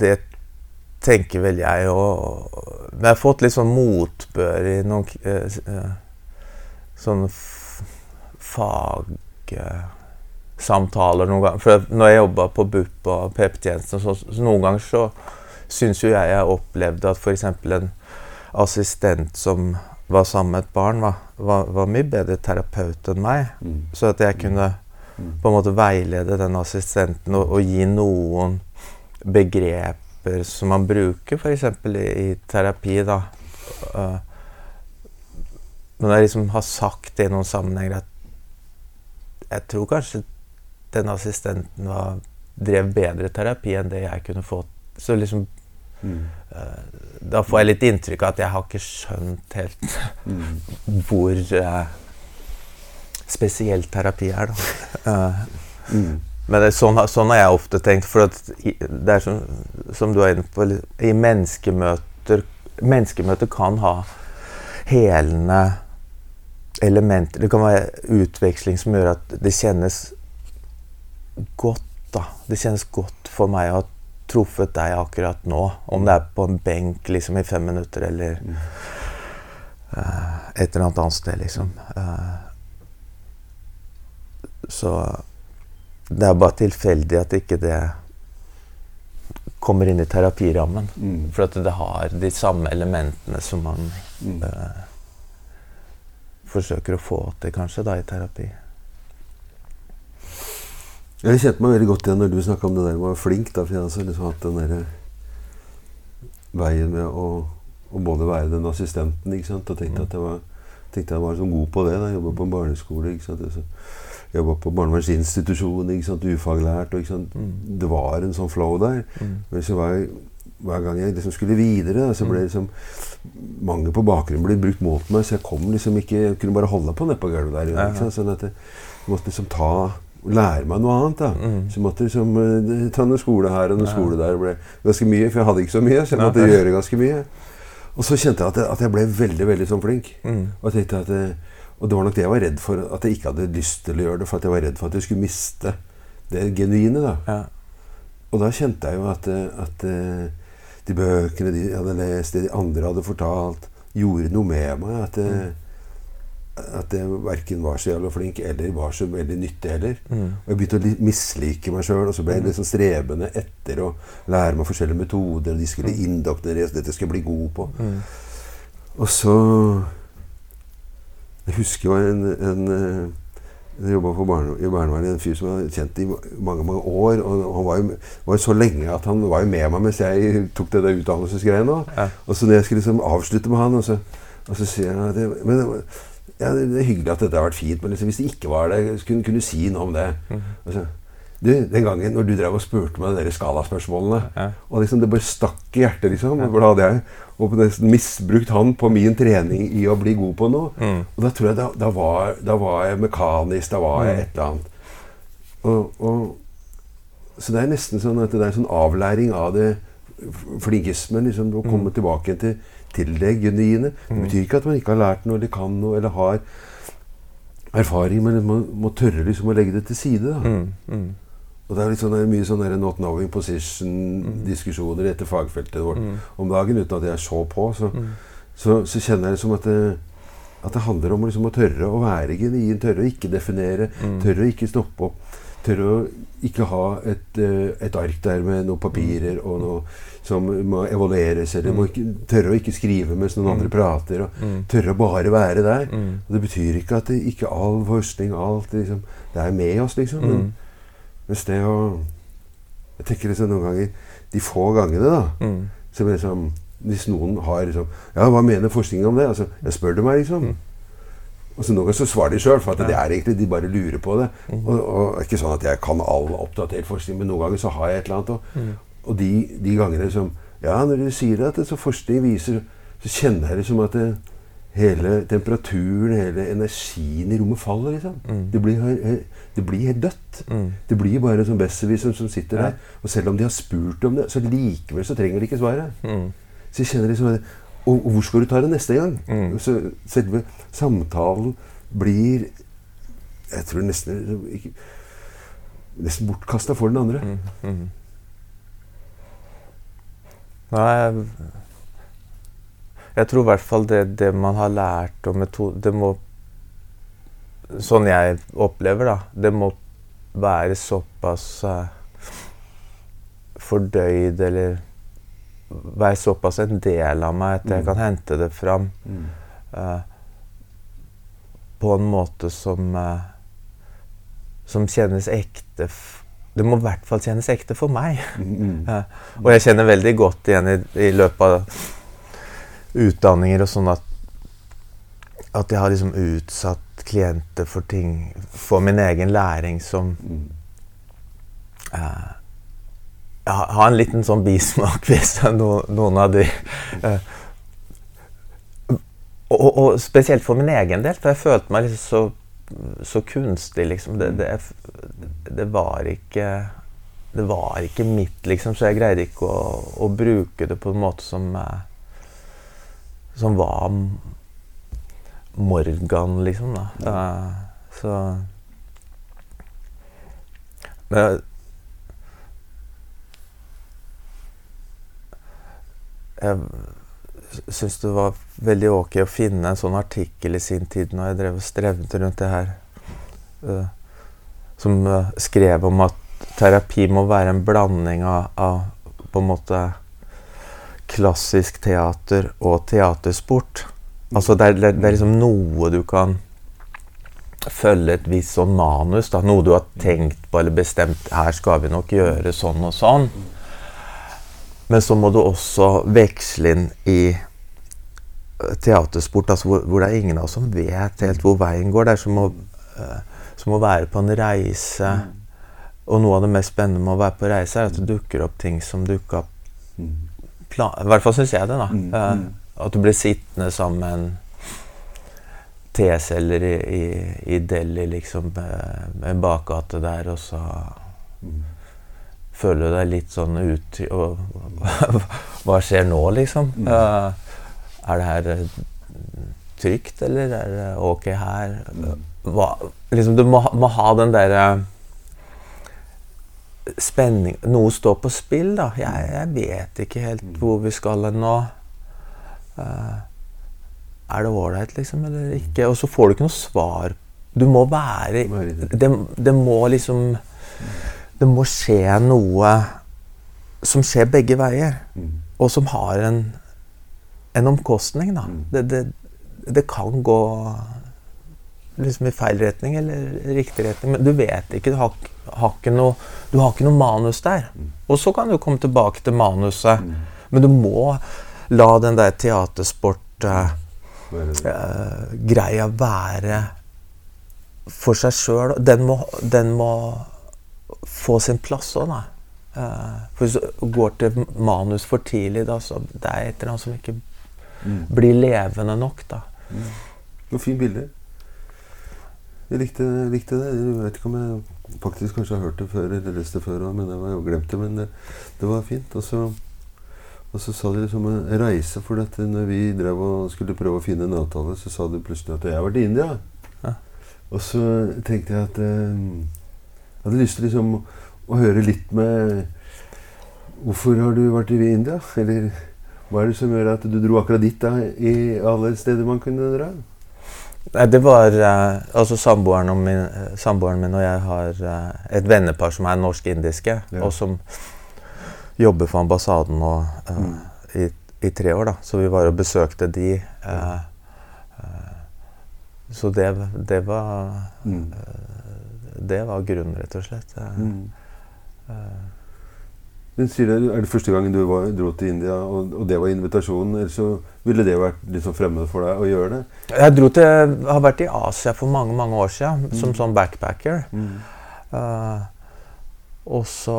Speaker 2: Det tenker vel jeg òg. Men jeg har fått litt sånn motbør i noen eh, eh, sånne fagsamtaler noen ganger. For når jeg jobba på BUP og PP-tjenesten, så, så noen ganger så syns jo jeg jeg opplevde at f.eks. en assistent som var sammen med et barn, var, var, var mye bedre terapeut enn meg.
Speaker 1: Mm.
Speaker 2: Så at jeg kunne
Speaker 1: Mm.
Speaker 2: på en måte veilede den assistenten og, og gi noen begreper som man bruker f.eks. I, i terapi. da. Uh, men jeg liksom har sagt det i noen sammenhenger at jeg tror kanskje den assistenten var, drev bedre terapi enn det jeg kunne få. Så liksom
Speaker 1: Mm.
Speaker 2: uh, Da får jeg litt inntrykk av at jeg har ikke skjønt helt
Speaker 1: Mm.
Speaker 2: hvor uh, spesiell terapi er, da. (laughs)
Speaker 1: Mm.
Speaker 2: Men det, sånn, sånn har jeg ofte tenkt. For det er som, som du er inne på I menneskemøter Menneskemøter kan ha helende elementer. Det kan være utveksling som gjør at det kjennes godt. da. Det kjennes godt for meg å ha truffet deg akkurat nå. Om det er på en benk liksom i fem minutter eller
Speaker 1: Mm.
Speaker 2: eh, et eller annet annet sted, liksom. Uh, så det er bare tilfeldig at ikke det kommer inn i terapirammen.
Speaker 1: Mm.
Speaker 2: For at det har de samme elementene som man
Speaker 1: Mm.
Speaker 2: øh, forsøker å få til, kanskje, da, i terapi.
Speaker 1: Jeg kjente meg veldig godt igjen når du snakka om det der med å være flink. Da, for jeg har også liksom hatt den der veien med å, å både være den assistenten ikke sant? og tenkte
Speaker 2: Mm.
Speaker 1: at jeg var, tenkte jeg var så god på det. da, Jobba på en barneskole. ikke sant? Jobba på barnevernsinstitusjon, ufaglært. Og?
Speaker 2: Mm.
Speaker 1: Det var en sånn flow der.
Speaker 2: Mm.
Speaker 1: Men så hver, hver gang jeg liksom skulle videre, så ble
Speaker 2: Mm.
Speaker 1: liksom mange på bakgrunnen ble brukt mot meg, så jeg kom liksom ikke Jeg kunne bare holde på nede på gulvet der. Ikke sant? Sånn at jeg måtte liksom ta Lære meg noe annet. da.
Speaker 2: Mm.
Speaker 1: Så jeg måtte liksom eh, ta noe skole her og noe
Speaker 2: Ja.
Speaker 1: skole der. Det ble ganske mye, for jeg hadde ikke så mye, så jeg
Speaker 2: Ja.
Speaker 1: måtte gjøre ganske mye. Og så kjente jeg at jeg, at jeg ble veldig veldig sånn flink.
Speaker 2: Mm.
Speaker 1: Og, jeg tenkte at jeg, og det var nok det jeg var redd for, at jeg ikke hadde lyst til å gjøre det. For at jeg var redd for at jeg skulle miste det genuine. da.
Speaker 2: Ja.
Speaker 1: Og da kjente jeg jo at, at eh, de bøkene de hadde lest, det de andre hadde fortalt, gjorde noe med meg. At, mm. at jeg verken var så jævla flink eller var så veldig nyttig heller.
Speaker 2: Mm.
Speaker 1: Og jeg begynte å mislike meg sjøl, og så ble jeg liksom strebende etter å lære meg forskjellige metoder. og De skulle indoktrineres, dette skulle jeg bli god på.
Speaker 2: Mm.
Speaker 1: Og så Jeg husker jo en, en eh, Jeg jobba i barnevernet, en fyr som jeg hadde kjent i mange mange år. Og han var jo, var jo så lenge at han var jo med meg mens jeg tok det der utdannelsesgreiene.
Speaker 2: Ja.
Speaker 1: Og så når jeg skulle liksom avslutte med han, og så, og så sier jeg at det, men, det- ja, det er hyggelig at dette har vært fint, men liksom, hvis det ikke var det, kunne, kunne du si noe om det. Og så, du, Den gangen når du drev og spurte meg de skalaspørsmålene,
Speaker 2: Ja.
Speaker 1: og liksom det bare stakk i hjertet, liksom. For da hadde jeg og nesten misbrukt han på min trening i å bli god på noe.
Speaker 2: Mm.
Speaker 1: Og da tror jeg da, da, var, da var jeg mekanisk, da var jeg
Speaker 2: Mm.
Speaker 1: et eller annet. Og, og, så det er nesten sånn at det er en sånn avlæring av det flinkismen. Liksom, å komme tilbake til, til det genuine. Det
Speaker 2: Mm.
Speaker 1: betyr ikke at man ikke har lært noe eller kan noe eller har erfaring, men man må tørre liksom å legge det til side. da.
Speaker 2: Mm. Mm.
Speaker 1: Og det er litt sånn, det er mye sånn not knowing position-diskusjoner etter fagfeltet vårt
Speaker 2: Mm.
Speaker 1: om dagen, uten at jeg så på. Så,
Speaker 2: Mm.
Speaker 1: så, så kjenner jeg liksom at det, at det handler om liksom å tørre å være genuin, tørre å ikke definere,
Speaker 2: Mm.
Speaker 1: tørre å ikke stoppe opp. Tørre å ikke ha et, eh, et ark der med noen papirer og noe som må evalueres, eller må ikke, tørre å ikke skrive mens noen andre prater. Og
Speaker 2: Mm.
Speaker 1: tørre å bare være der.
Speaker 2: Mm.
Speaker 1: Og det betyr ikke at det, ikke all forskning, alt liksom, Det er med oss, liksom. Men,
Speaker 2: Mm.
Speaker 1: Mens det å Jeg tenker liksom noen ganger De få gangene, da.
Speaker 2: Mm.
Speaker 1: som liksom, hvis noen har liksom Ja, hva mener forskningen om det? Altså, jeg spør du meg, liksom.
Speaker 2: Mm.
Speaker 1: Og så noen ganger så svarer de sjøl, for at
Speaker 2: Ja.
Speaker 1: det er egentlig de bare lurer på det.
Speaker 2: Mm.
Speaker 1: Og, og ikke sånn at jeg kan all oppdatert forskning, men noen ganger så har jeg et eller annet. Og,
Speaker 2: Mm.
Speaker 1: og de, de gangene som Ja, når du sier at det, så forskning viser Så kjenner jeg liksom at det, hele temperaturen, hele energien i rommet faller, liksom.
Speaker 2: Mm.
Speaker 1: Det, blir, det blir helt dødt.
Speaker 2: Mm.
Speaker 1: Det blir bare sånn besserwisser som sitter
Speaker 2: Ja.
Speaker 1: der. Og selv om de har spurt om det, så likevel så trenger de ikke svaret.
Speaker 2: Mm.
Speaker 1: Så jeg kjenner liksom og, og hvor skal du ta det neste gang?
Speaker 2: Mm.
Speaker 1: Så selve samtalen blir Jeg tror nesten ikke, Nesten bortkasta for den andre.
Speaker 2: Mm. Mm. Nei, jeg, tror i hvert fall det, det man har lært om metode Det må Sånn jeg opplever, da. Det må være såpass uh, fordøyd eller være såpass en del av meg at jeg
Speaker 1: Mm.
Speaker 2: kan hente det fram
Speaker 1: Mm.
Speaker 2: uh, på en måte som uh, som kjennes ekte Det må i hvert fall kjennes ekte for meg.
Speaker 1: Mm. (laughs)
Speaker 2: Og jeg kjenner veldig godt igjen i, i løpet av utdanninger og sånn at at jeg har liksom utsatt klienter for ting For min egen læring som
Speaker 1: Mm.
Speaker 2: eh, Jeg har- en liten sånn bismak hvis no, noen av de eh, og, og spesielt for min egen del, for jeg følte meg liksom så, så kunstig, liksom. Det, det, det var ikke Det var ikke mitt, liksom, så jeg greide ikke å, å bruke det på en måte som eh, Som var Morgan, liksom, da. Ja. så Men jeg syns det var veldig ok å finne en sånn artikkel i sin tid når jeg drev og strevde rundt det her, eh, som eh, skrev om at terapi må være en blanding av, av på en måte klassisk teater og teatersport. Altså det er, det er liksom noe du kan følge et visst sånn manus, da, noe du har tenkt på eller bestemt her skal vi nok gjøre sånn og sånn. Men så må du også veksle inn i eh, teatersport, altså hvor, hvor det er ingen av oss som vet helt hvor veien går. Det er som å, eh, som å være på en reise. Og noe av det mest spennende med å være på reise, er at det dukker opp ting som dukker har
Speaker 1: Mm.
Speaker 2: Plan... I hvert fall syns jeg det, da.
Speaker 1: Mm,
Speaker 2: Eh,
Speaker 1: mm.
Speaker 2: at du blir sittende med en T-celler i, i, i Delhi, liksom, eh, med bakgate der, og så
Speaker 1: Mm.
Speaker 2: føler du deg litt sånn ut og, (laughs) Hva skjer nå, liksom?
Speaker 1: Mm.
Speaker 2: Eh, er det her trygt, eller er det ok her?
Speaker 1: Mm.
Speaker 2: Hva, liksom, du må, må ha den derre spenning Noe står på spill, da. Jeg, jeg vet ikke helt
Speaker 1: Mm.
Speaker 2: hvor vi skal nå. Uh, Er det ålreit, liksom, eller ikke? Og så får du ikke noe svar. Du må være Det, det må liksom Det må skje noe som skjer begge veier, mm. og som har en, en omkostning, da. Mm. Det, det, det, kan gå liksom i feil retning eller riktig retning, men du vet ikke. Du har, har ikke, noe, du har ikke noe manus der. Mm. Og så kan du komme tilbake til manuset, mm. men du må la den der teatersport-greia uh, være for seg sjøl. Den, den, må få sin plass òg, da. Uh, for hvis du går til manus for tidlig, da, så det er et eller annet som ikke mm. blir levende nok. da.
Speaker 1: Mm. Noen fine bilder. Jeg likte, likte, det. Jeg vet ikke om jeg faktisk kanskje har hørt det før eller lest det før, men jeg var jo glemt det. Men det, det var fint. Og så, og så sa de liksom en reise, for dette når vi drev og skulle prøve å finne en avtale, så sa de plutselig at jeg har vært i India. Ja. Og så tenkte jeg at eh, jeg hadde lyst til liksom å høre litt med Hvorfor har du vært i India? Eller hva er det som gjør at du dro akkurat dit da, i alle steder man kunne dra?
Speaker 2: Nei, det var uh, Altså samboeren min, uh, samboeren min, og jeg har uh, et vennepar som er norsk-indiske, ja. og som jobber for ambassaden nå mm. i, i, tre år. da. Så vi var og besøkte de. så det, det var mm. Det var grunnen, rett og slett. Mm.
Speaker 1: Men sier det, Er det første gangen du var, dro til India, og, og, det var invitasjonen? Eller så ville det vært litt sånn fremmed for deg å gjøre det?
Speaker 2: Jeg dro til, har vært i Asia for mange mange år siden mm. som sånn backpacker. Mm. Uh, og så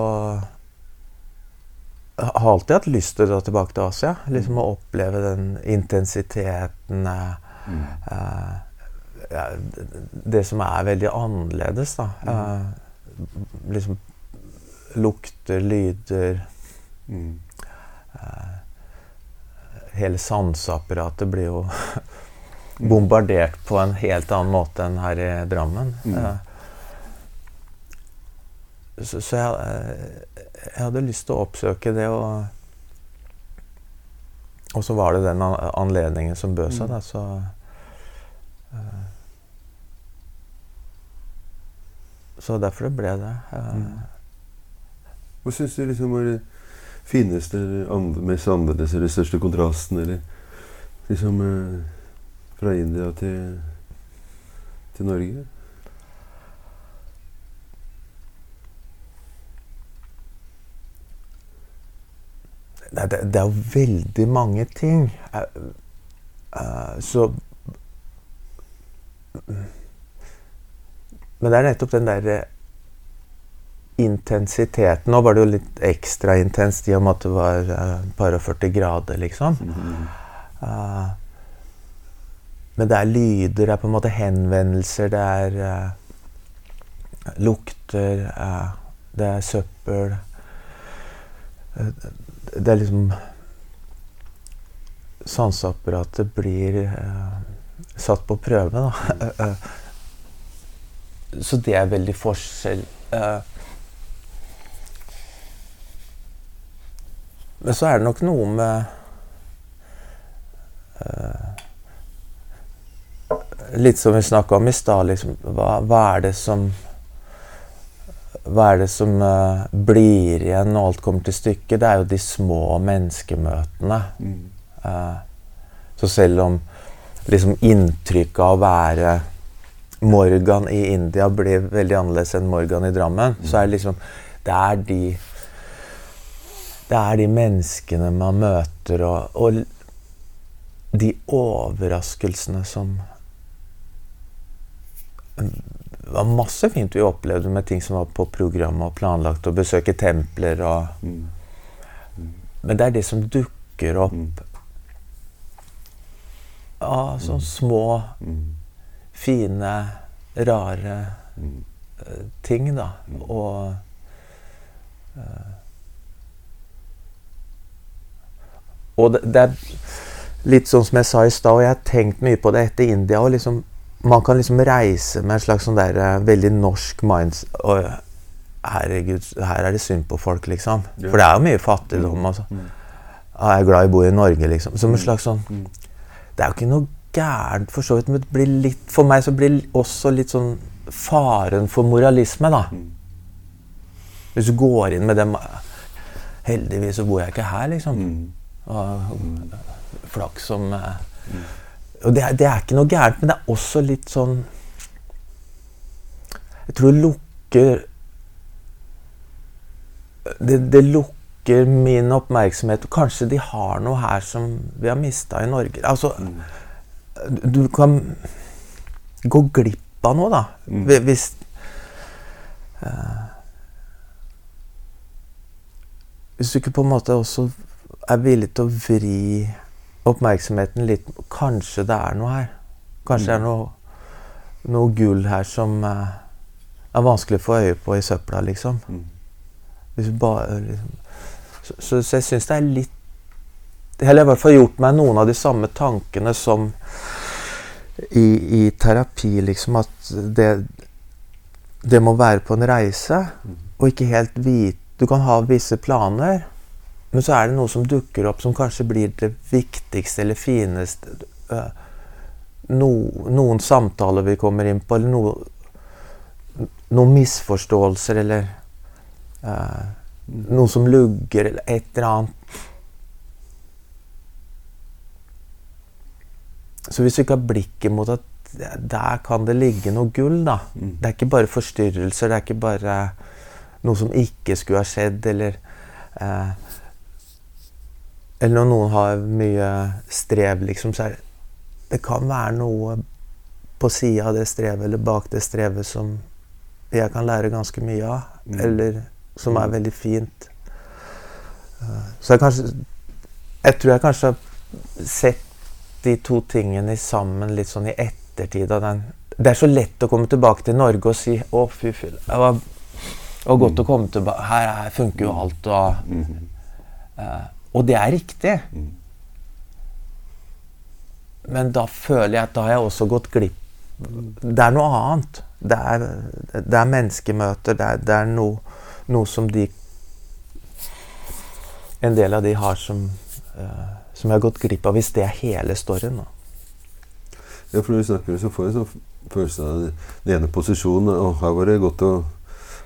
Speaker 2: jeg har alltid hatt lyst til å dra tilbake til Asia. Liksom Å oppleve den intensiteten mm. uh, Det som er veldig annerledes, da. Uh, liksom lukter, lyder mm. eh, Hele sanseapparatet blir jo bombardert på en helt annen måte enn her i Drammen. Mm. Eh, så, så jeg, uh, jeg, hadde lyst til å oppsøke det, og, og så var det den anledningen som bød seg. da. så så derfor det ble det. Mm.
Speaker 1: Hva syns du liksom var det fineste, eller mest annerledes, eller største kontrasten, eller liksom eh, fra India til, til Norge?
Speaker 2: Det, det, det, er jo veldig mange ting. Uh, uh, så Men det er nettopp den derre intensiteten. Nå var det jo litt ekstra intenst i og med at det var et par og 40 grader, liksom. Uh, men det er lyder, det er på en måte henvendelser, det er uh, lukter, det er søppel Det er liksom Sanseapparatet blir satt på prøve, da. (laughs) Så det er veldig forskjell. Uh, Men så er det nok noe med uh, Litt som vi snakka om i stad, liksom, hva, hva, er det som Hva er det som uh, blir igjen når alt kommer til stykket? Det er jo de små menneskemøtene. Mm. Uh, så selv om liksom inntrykket av å være Morgan i India blir veldig annerledes enn Morgan i Drammen, mm. så er det liksom Det er de det er de menneskene man møter, og, og de overraskelsene som Det var masse fint vi opplevde med ting som var på programmet og planlagt, å besøke templer og mm. Mm. Men det er det som dukker opp mm. av sånne mm. små, mm. fine, rare uh, ting, da. Og uh, Og det, det, er litt sånn som jeg sa i stad, og jeg har tenkt mye på det etter India. og liksom, Man kan liksom reise med en slags sånn der uh, veldig norsk minds... Og, herregud, her er det synd på folk, liksom. For det er jo mye fattigdom. altså. Ja, Jeg er glad i å bo i Norge, liksom. Som en mm. slags sånn mm. Det er jo ikke noe gærent, for så vidt. Men det blir litt, for meg så blir det også litt sånn faren for moralisme, da. Hvis du går inn med dem Heldigvis så bor jeg ikke her, liksom. Og, flaks som eh, Og det, er- det er ikke noe gærent, men det er også litt sånn Jeg tror det lukker det, det lukker min oppmerksomhet. Kanskje de har noe her som vi har mista i Norge. Altså, du kan gå glipp av noe, da. Mm. Hvis uh, Hvis du ikke på en måte også er villig til å vri oppmerksomheten litt Kanskje det er noe her. Kanskje det er noe, noe gull her som uh, er vanskelig å få øye på i søpla, liksom. Du bare liksom Så, så, så jeg syns det er litt Eller jeg har i hvert fall gjort meg noen av de samme tankene som i, i terapi, liksom. At det, det må være på en reise, og ikke helt vite Du kan ha visse planer, men så er det noe som dukker opp som kanskje blir det viktigste eller fineste. øh, No, noen samtaler vi kommer inn på, eller no, noen misforståelser, eller uh, noe som lugger, eller et eller annet. Så hvis du ikke har blikket mot at der kan det ligge noe gull, da. Det er ikke bare forstyrrelser, det er ikke bare noe som ikke skulle ha skjedd, eller eh, Eller når noen har mye strev, liksom, så er det Det kan være noe på sida av det strevet eller bak det strevet som jeg kan lære ganske mye av, eller som er veldig fint. Eh, så jeg kanskje Jeg tror jeg kanskje har sett de to tingene sammen litt sånn i ettertid av den Det er så lett å komme tilbake til Norge og si 'Å, fy fy, det var, godt å komme tilbake. Her, her funker jo alt.' Og, eh, og det er riktig. Men da føler jeg at da har jeg også gått glipp Det er noe annet. Det er, det er menneskemøter. Det er, det er noe, noe som de En del av de har som uh, som jeg har gått glipp av, hvis det er hele storyen. Da.
Speaker 1: Ja, for når vi snakker, så får jeg sånn følelsen av den ene posisjonen. Og her var det godt å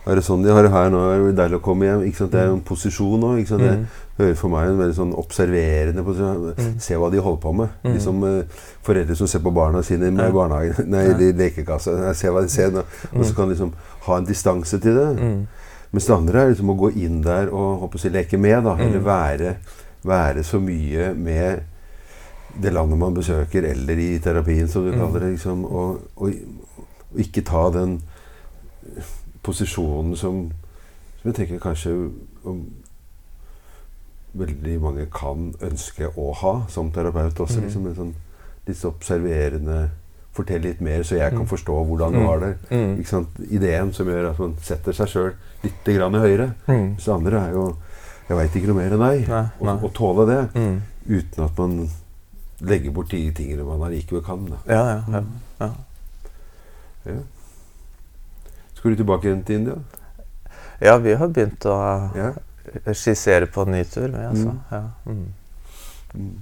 Speaker 1: være sånn de har det her nå. er det deilig å komme hjem. Ikke sant? Det er jo en posisjon òg. Det hører for meg en veldig sånn observerende posisjon. Se hva de holder på med. Liksom uh, Foreldre som ser på barna sine med barnehagen, (laughs) nei, i lekekassa. Se hva de ser nå. Og så kan de liksom ha en distanse til det. Mens det andre er liksom å gå inn der og håper å si, leke med. da, Eller være, være så mye med det landet man besøker, eller i terapien, som du kaller det. liksom, og, og, og ikke ta den posisjonen som, som jeg tenker kanskje om, veldig mange kan ønske å ha som terapeut også. liksom en sånn Litt observerende Fortell litt mer, så jeg kan forstå hvordan du har det. Ikke sant? Ideen som gjør at man setter seg sjøl litt grann høyere. Så det andre er jo Jeg veit ikke noe mer enn deg. Å tåle det uten at man legger bort de tingene man allikevel kan. Da.
Speaker 2: Ja, ja, ja, ja.
Speaker 1: Ja. Skal du tilbake igjen til India?
Speaker 2: ja, vi har begynt å
Speaker 1: Ja.
Speaker 2: skissere på en ny tur. Vi, altså. ja. mm.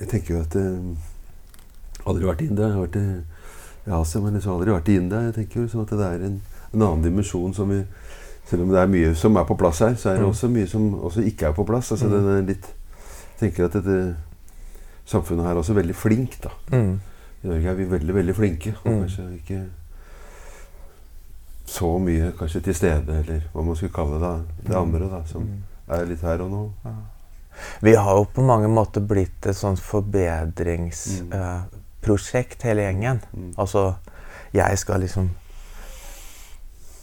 Speaker 1: Jeg tenker jo at eh, Aldri vært i India. Jeg har vært i, Asia, men jeg har aldri vært i India. Jeg tenker jo liksom at det er en, en annen dimensjon som vi Selv om det er mye som er på plass her, så er det også mye som også ikke er på plass. Altså den er litt Jeg tenker at dette samfunnet her er også veldig flink, da.
Speaker 2: Mm.
Speaker 1: I Norge er vi veldig, veldig flinke. Og kanskje ikke så mye kanskje til stede, eller hva man skulle kalle det. Det andre, da, som er litt her og nå.
Speaker 2: Vi har jo på mange måter blitt et sånt forbedringsprosjekt, hele gjengen. Altså, jeg skal liksom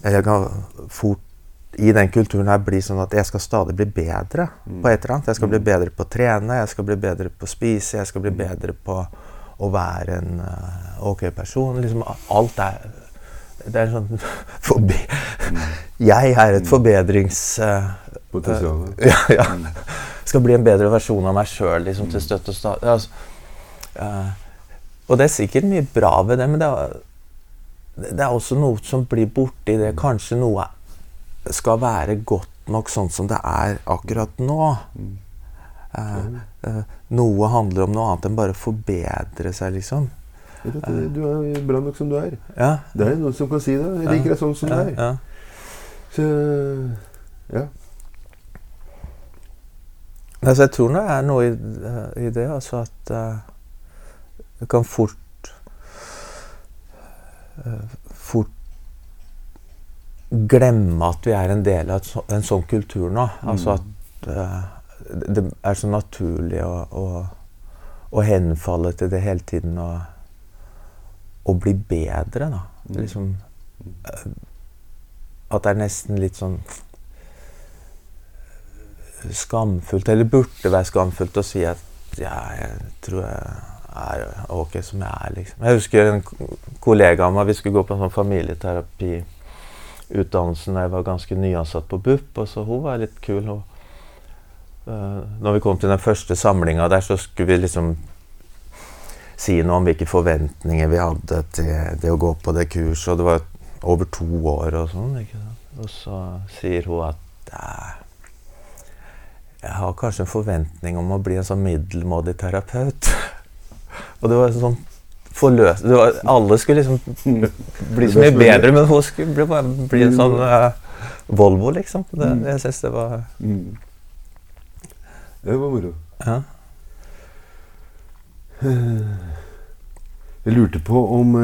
Speaker 2: Jeg kan fort i den kulturen her bli sånn at jeg skal stadig bli bedre på et eller annet. Jeg skal bli bedre på å trene, jeg skal bli bedre på å spise, jeg skal bli bedre på å være en eh, ok person. Liksom, alt er Det er sånn (laughs) forbi... Jeg er et forbedrings... Potensial.
Speaker 1: Potensialet.
Speaker 2: ja, ja. Skal bli en bedre versjon av meg sjøl liksom, til støtt og stat. Altså, eh, og det er sikkert mye bra ved det, men det er, det er også noe som blir borti det. Kanskje noe skal være godt nok sånn som det er akkurat nå. Eh, eh, noe handler om noe annet enn bare å forbedre seg, liksom.
Speaker 1: Du, er bra nok som du er.
Speaker 2: Ja.
Speaker 1: Det er noen som kan si det. Jeg liker deg sånn som du er.
Speaker 2: ja.
Speaker 1: Så ja.
Speaker 2: Altså, jeg tror det er noe i, i det, altså at uh, det kan fort uh, Fort glemme at vi er en del av så, en sånn kultur nå. Altså at uh, det er så naturlig å, å, å henfalle til det hele tiden og, og bli bedre, da. Liksom uh, At det er nesten litt sånn skamfullt, eller burde være skamfullt, å si at ja, jeg tror jeg er ok som jeg er, liksom. Jeg husker en kollega av meg, vi skulle gå på en sånn familieterapiutdannelse da jeg var ganske nyansatt på BUP, og så hun var litt kul. Uh, når vi kom til den første samlinga der, så skulle vi liksom si noe om hvilke forventninger vi hadde til det å gå på det kurset, og det var over to år og sånn. Og så sier hun at jeg har kanskje en forventning om å bli en sånn middelmådig terapeut. (laughs) Og det var sånn forløs... Det var, alle skulle liksom (laughs) bli så mye bedre, men hun skulle bli, bare bli en sånn uh, Volvo, liksom. Det, jeg syns det var
Speaker 1: Mm. Det var moro.
Speaker 2: Ja.
Speaker 1: Jeg lurte på om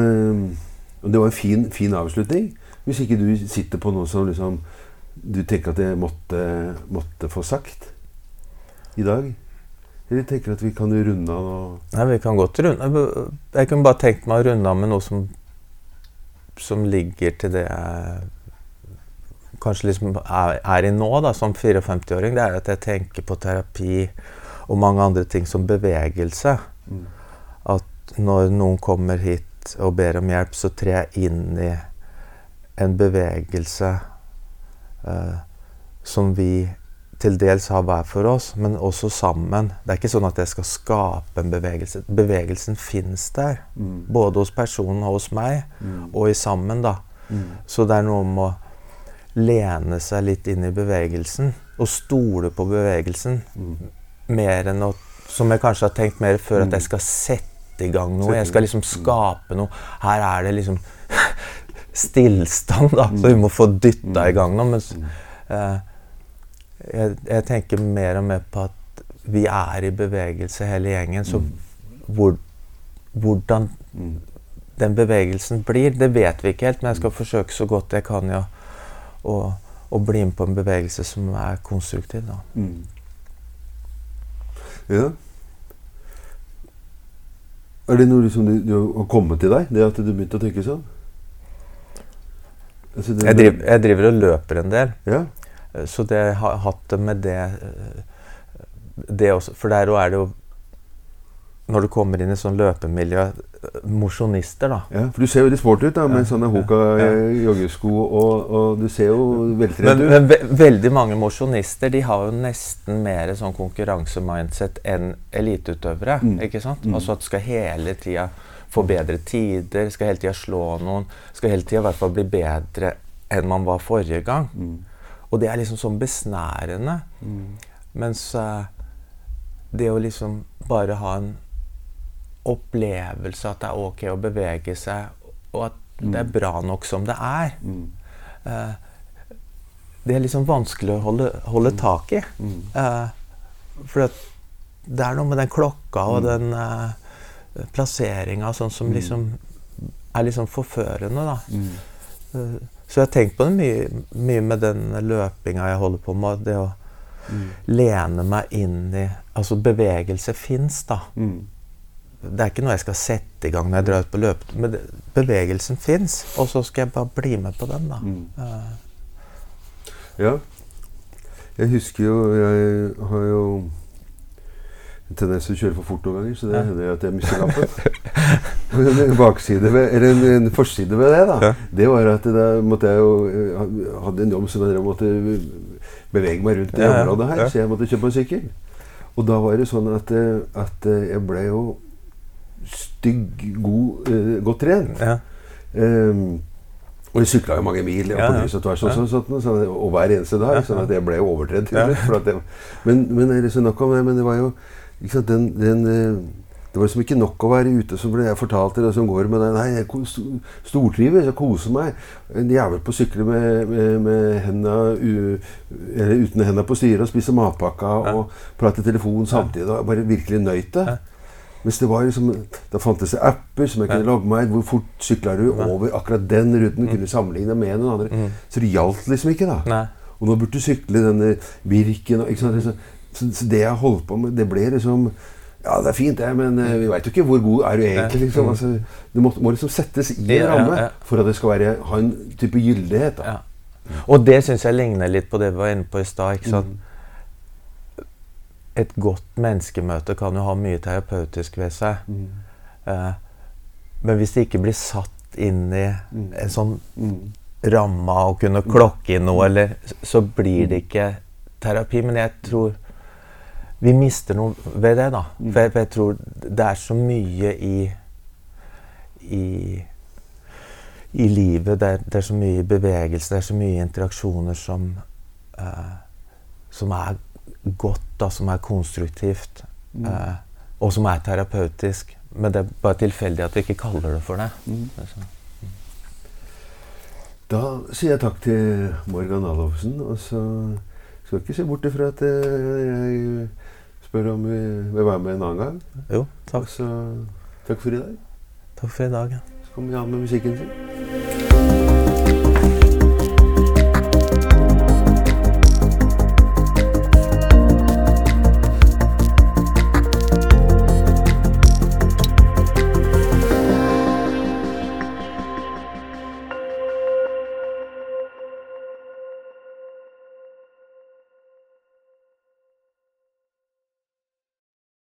Speaker 1: Og det var en fin, fin avslutning. Hvis ikke du sitter på noe som liksom, du tenker at jeg måtte, måtte få sagt i dag. Eller tenker at vi kan runde av nå?
Speaker 2: Nei, vi kan godt runde Jeg kunne bare tenkt meg å runde av med noe som, som ligger til det jeg kanskje liksom er, er i nå, da, som 54-åring. Det er at jeg tenker på terapi og mange andre ting som bevegelse.
Speaker 1: Mm.
Speaker 2: At når noen kommer hit og ber om hjelp, så trer jeg inn i en bevegelse eh, som vi til dels har hver for oss, men også sammen. Det er ikke sånn at jeg skal skape en bevegelse. Bevegelsen fins der.
Speaker 1: Mm.
Speaker 2: Både hos personen og hos meg,
Speaker 1: Mm.
Speaker 2: og i sammen, da.
Speaker 1: Mm.
Speaker 2: Så det er noe om å lene seg litt inn i bevegelsen, og stole på bevegelsen.
Speaker 1: Mm.
Speaker 2: Mer enn å Som jeg kanskje har tenkt mer før,
Speaker 1: Mm.
Speaker 2: at jeg skal sette i gang noe. Jeg skal liksom skape noe. Her er det liksom (laughs) stillstand, da. Så vi må få dytta i gang noe. Mens eh, jeg, jeg tenker mer og mer på at vi er i bevegelse hele gjengen. Så hvor, hvordan
Speaker 1: Mm.
Speaker 2: den bevegelsen blir, det vet vi ikke helt. Men jeg skal forsøke så godt jeg kan ja, å, å bli med på en bevegelse som er konstruktiv. Da.
Speaker 1: Mm. Ja. Er det noe liksom du, du har kommet til deg, det at du begynte å tenke sånn? Altså, det-
Speaker 2: Jeg, driver, jeg driver og løper en del.
Speaker 1: Ja.
Speaker 2: Eh, Så det har hatt det med det eh, Det også. For der òg er det jo Når du kommer inn i sånn løpemiljø Mosjonister, da.
Speaker 1: ja. For du ser jo veldig sporty ut da, med
Speaker 2: Ja,
Speaker 1: sånne
Speaker 2: ja,
Speaker 1: hoka
Speaker 2: ja.
Speaker 1: og, og du ser jo veltrent ut.
Speaker 2: men ve veldig mange mosjonister de har jo nesten mer sånn konkurransemindset enn eliteutøvere.
Speaker 1: Mm.
Speaker 2: ikke sant?
Speaker 1: Mm.
Speaker 2: Altså at skal hele tida få bedre tider, skal hele tida slå noen. Skal hele tida i hvert fall bli bedre enn man var forrige gang.
Speaker 1: Mm.
Speaker 2: Og det er liksom sånn besnærende.
Speaker 1: Mm.
Speaker 2: Mens uh, det å liksom bare ha en opplevelse at det er ok å bevege seg, og at det er bra nok som det er,
Speaker 1: Mm.
Speaker 2: Uh, det er liksom vanskelig å holde, holde tak i.
Speaker 1: Mm.
Speaker 2: Eh, for det er noe med den klokka og
Speaker 1: Mm.
Speaker 2: den uh, plasseringa sånn som liksom er liksom forførende, da.
Speaker 1: Mm.
Speaker 2: Så jeg har tenkt på det mye, mye med den løpinga jeg holder på med. Det å
Speaker 1: Mm.
Speaker 2: lene meg inn i Altså bevegelse fins, da.
Speaker 1: Mm.
Speaker 2: Det er ikke noe jeg skal sette i gang når jeg drar ut på løpet, Men bevegelsen fins, og så skal jeg bare bli med på den, da.
Speaker 1: Mm. Ja. Jeg husker jo Jeg har jo en tendens til å kjøre for fort noen ganger, så det hender at jeg mister lappen. (laughs) En bakside ved, eller en, en forside ved det, da,
Speaker 2: Ja.
Speaker 1: det var at da måtte jeg jo hadde en jobb som jeg måtte bevege meg rundt i området her, så jeg måtte kjøpe en sykkel. Og da var det sånn at, at jeg ble jo stygg, god, uh, godt trent.
Speaker 2: ja.
Speaker 1: Um, Og jeg sykla jo mange mil ja, kryss og tvers, og, så, så, og hver eneste dag. sånn at jeg ble til slutt. Men, men det det. Men det var jo sant, den, den eh, det var liksom ikke nok å være ute, som jeg fortalte det som går med det. Nei, jeg stortrives, jeg koser meg. En jævel på å sykle med, med, med henda eller uten henda på styret og spise matpakka ja. og prate telefon samtidig. Og bare virkelig nøyt det. Mens det var liksom, Da fantes det apper som jeg kunne logge meg. Hvor fort sykla du over akkurat den ruten? Mm. kunne sammenligne med noen andre. Mm. Så det gjaldt liksom ikke, da. Nei. Og nå burde du sykle denne Birken. Ikke sant? Så, så det jeg holdt på med, det ble liksom ja, det er fint, det, men uh, vi veit jo ikke hvor god er du egentlig. Liksom. Mm. Altså, det må, må, liksom settes i en ramme for at det skal være, ha en type gyldighet. Ja.
Speaker 2: Og det syns jeg ligner litt på det vi var inne på i stad. Mm. Et godt menneskemøte kan jo ha mye terapeutisk ved seg. Mm. Eh, men hvis det ikke blir satt inn i mm. en sånn mm. ramme og kunne klokke inn noe, eller, så blir det ikke terapi. Men jeg tror vi mister noe ved det, da. Mm. For jeg, for jeg, tror det er så mye i i, i livet. Det er, det er, så mye bevegelse, det er så mye interaksjoner som uh, som er godt, da, som er konstruktivt. Mm. eh, og som er terapeutisk. Men det er bare tilfeldig at vi ikke kaller det for det. Mm. mm.
Speaker 1: Da sier jeg takk til Morgan Alofsen. Og så skal ikke se bort ifra at jeg Spør om vi vil være med en annen gang.
Speaker 2: Jo, takk.
Speaker 1: Så takk for i dag.
Speaker 2: Takk for i dag. Ja.
Speaker 1: Så kommer vi an med musikken sin.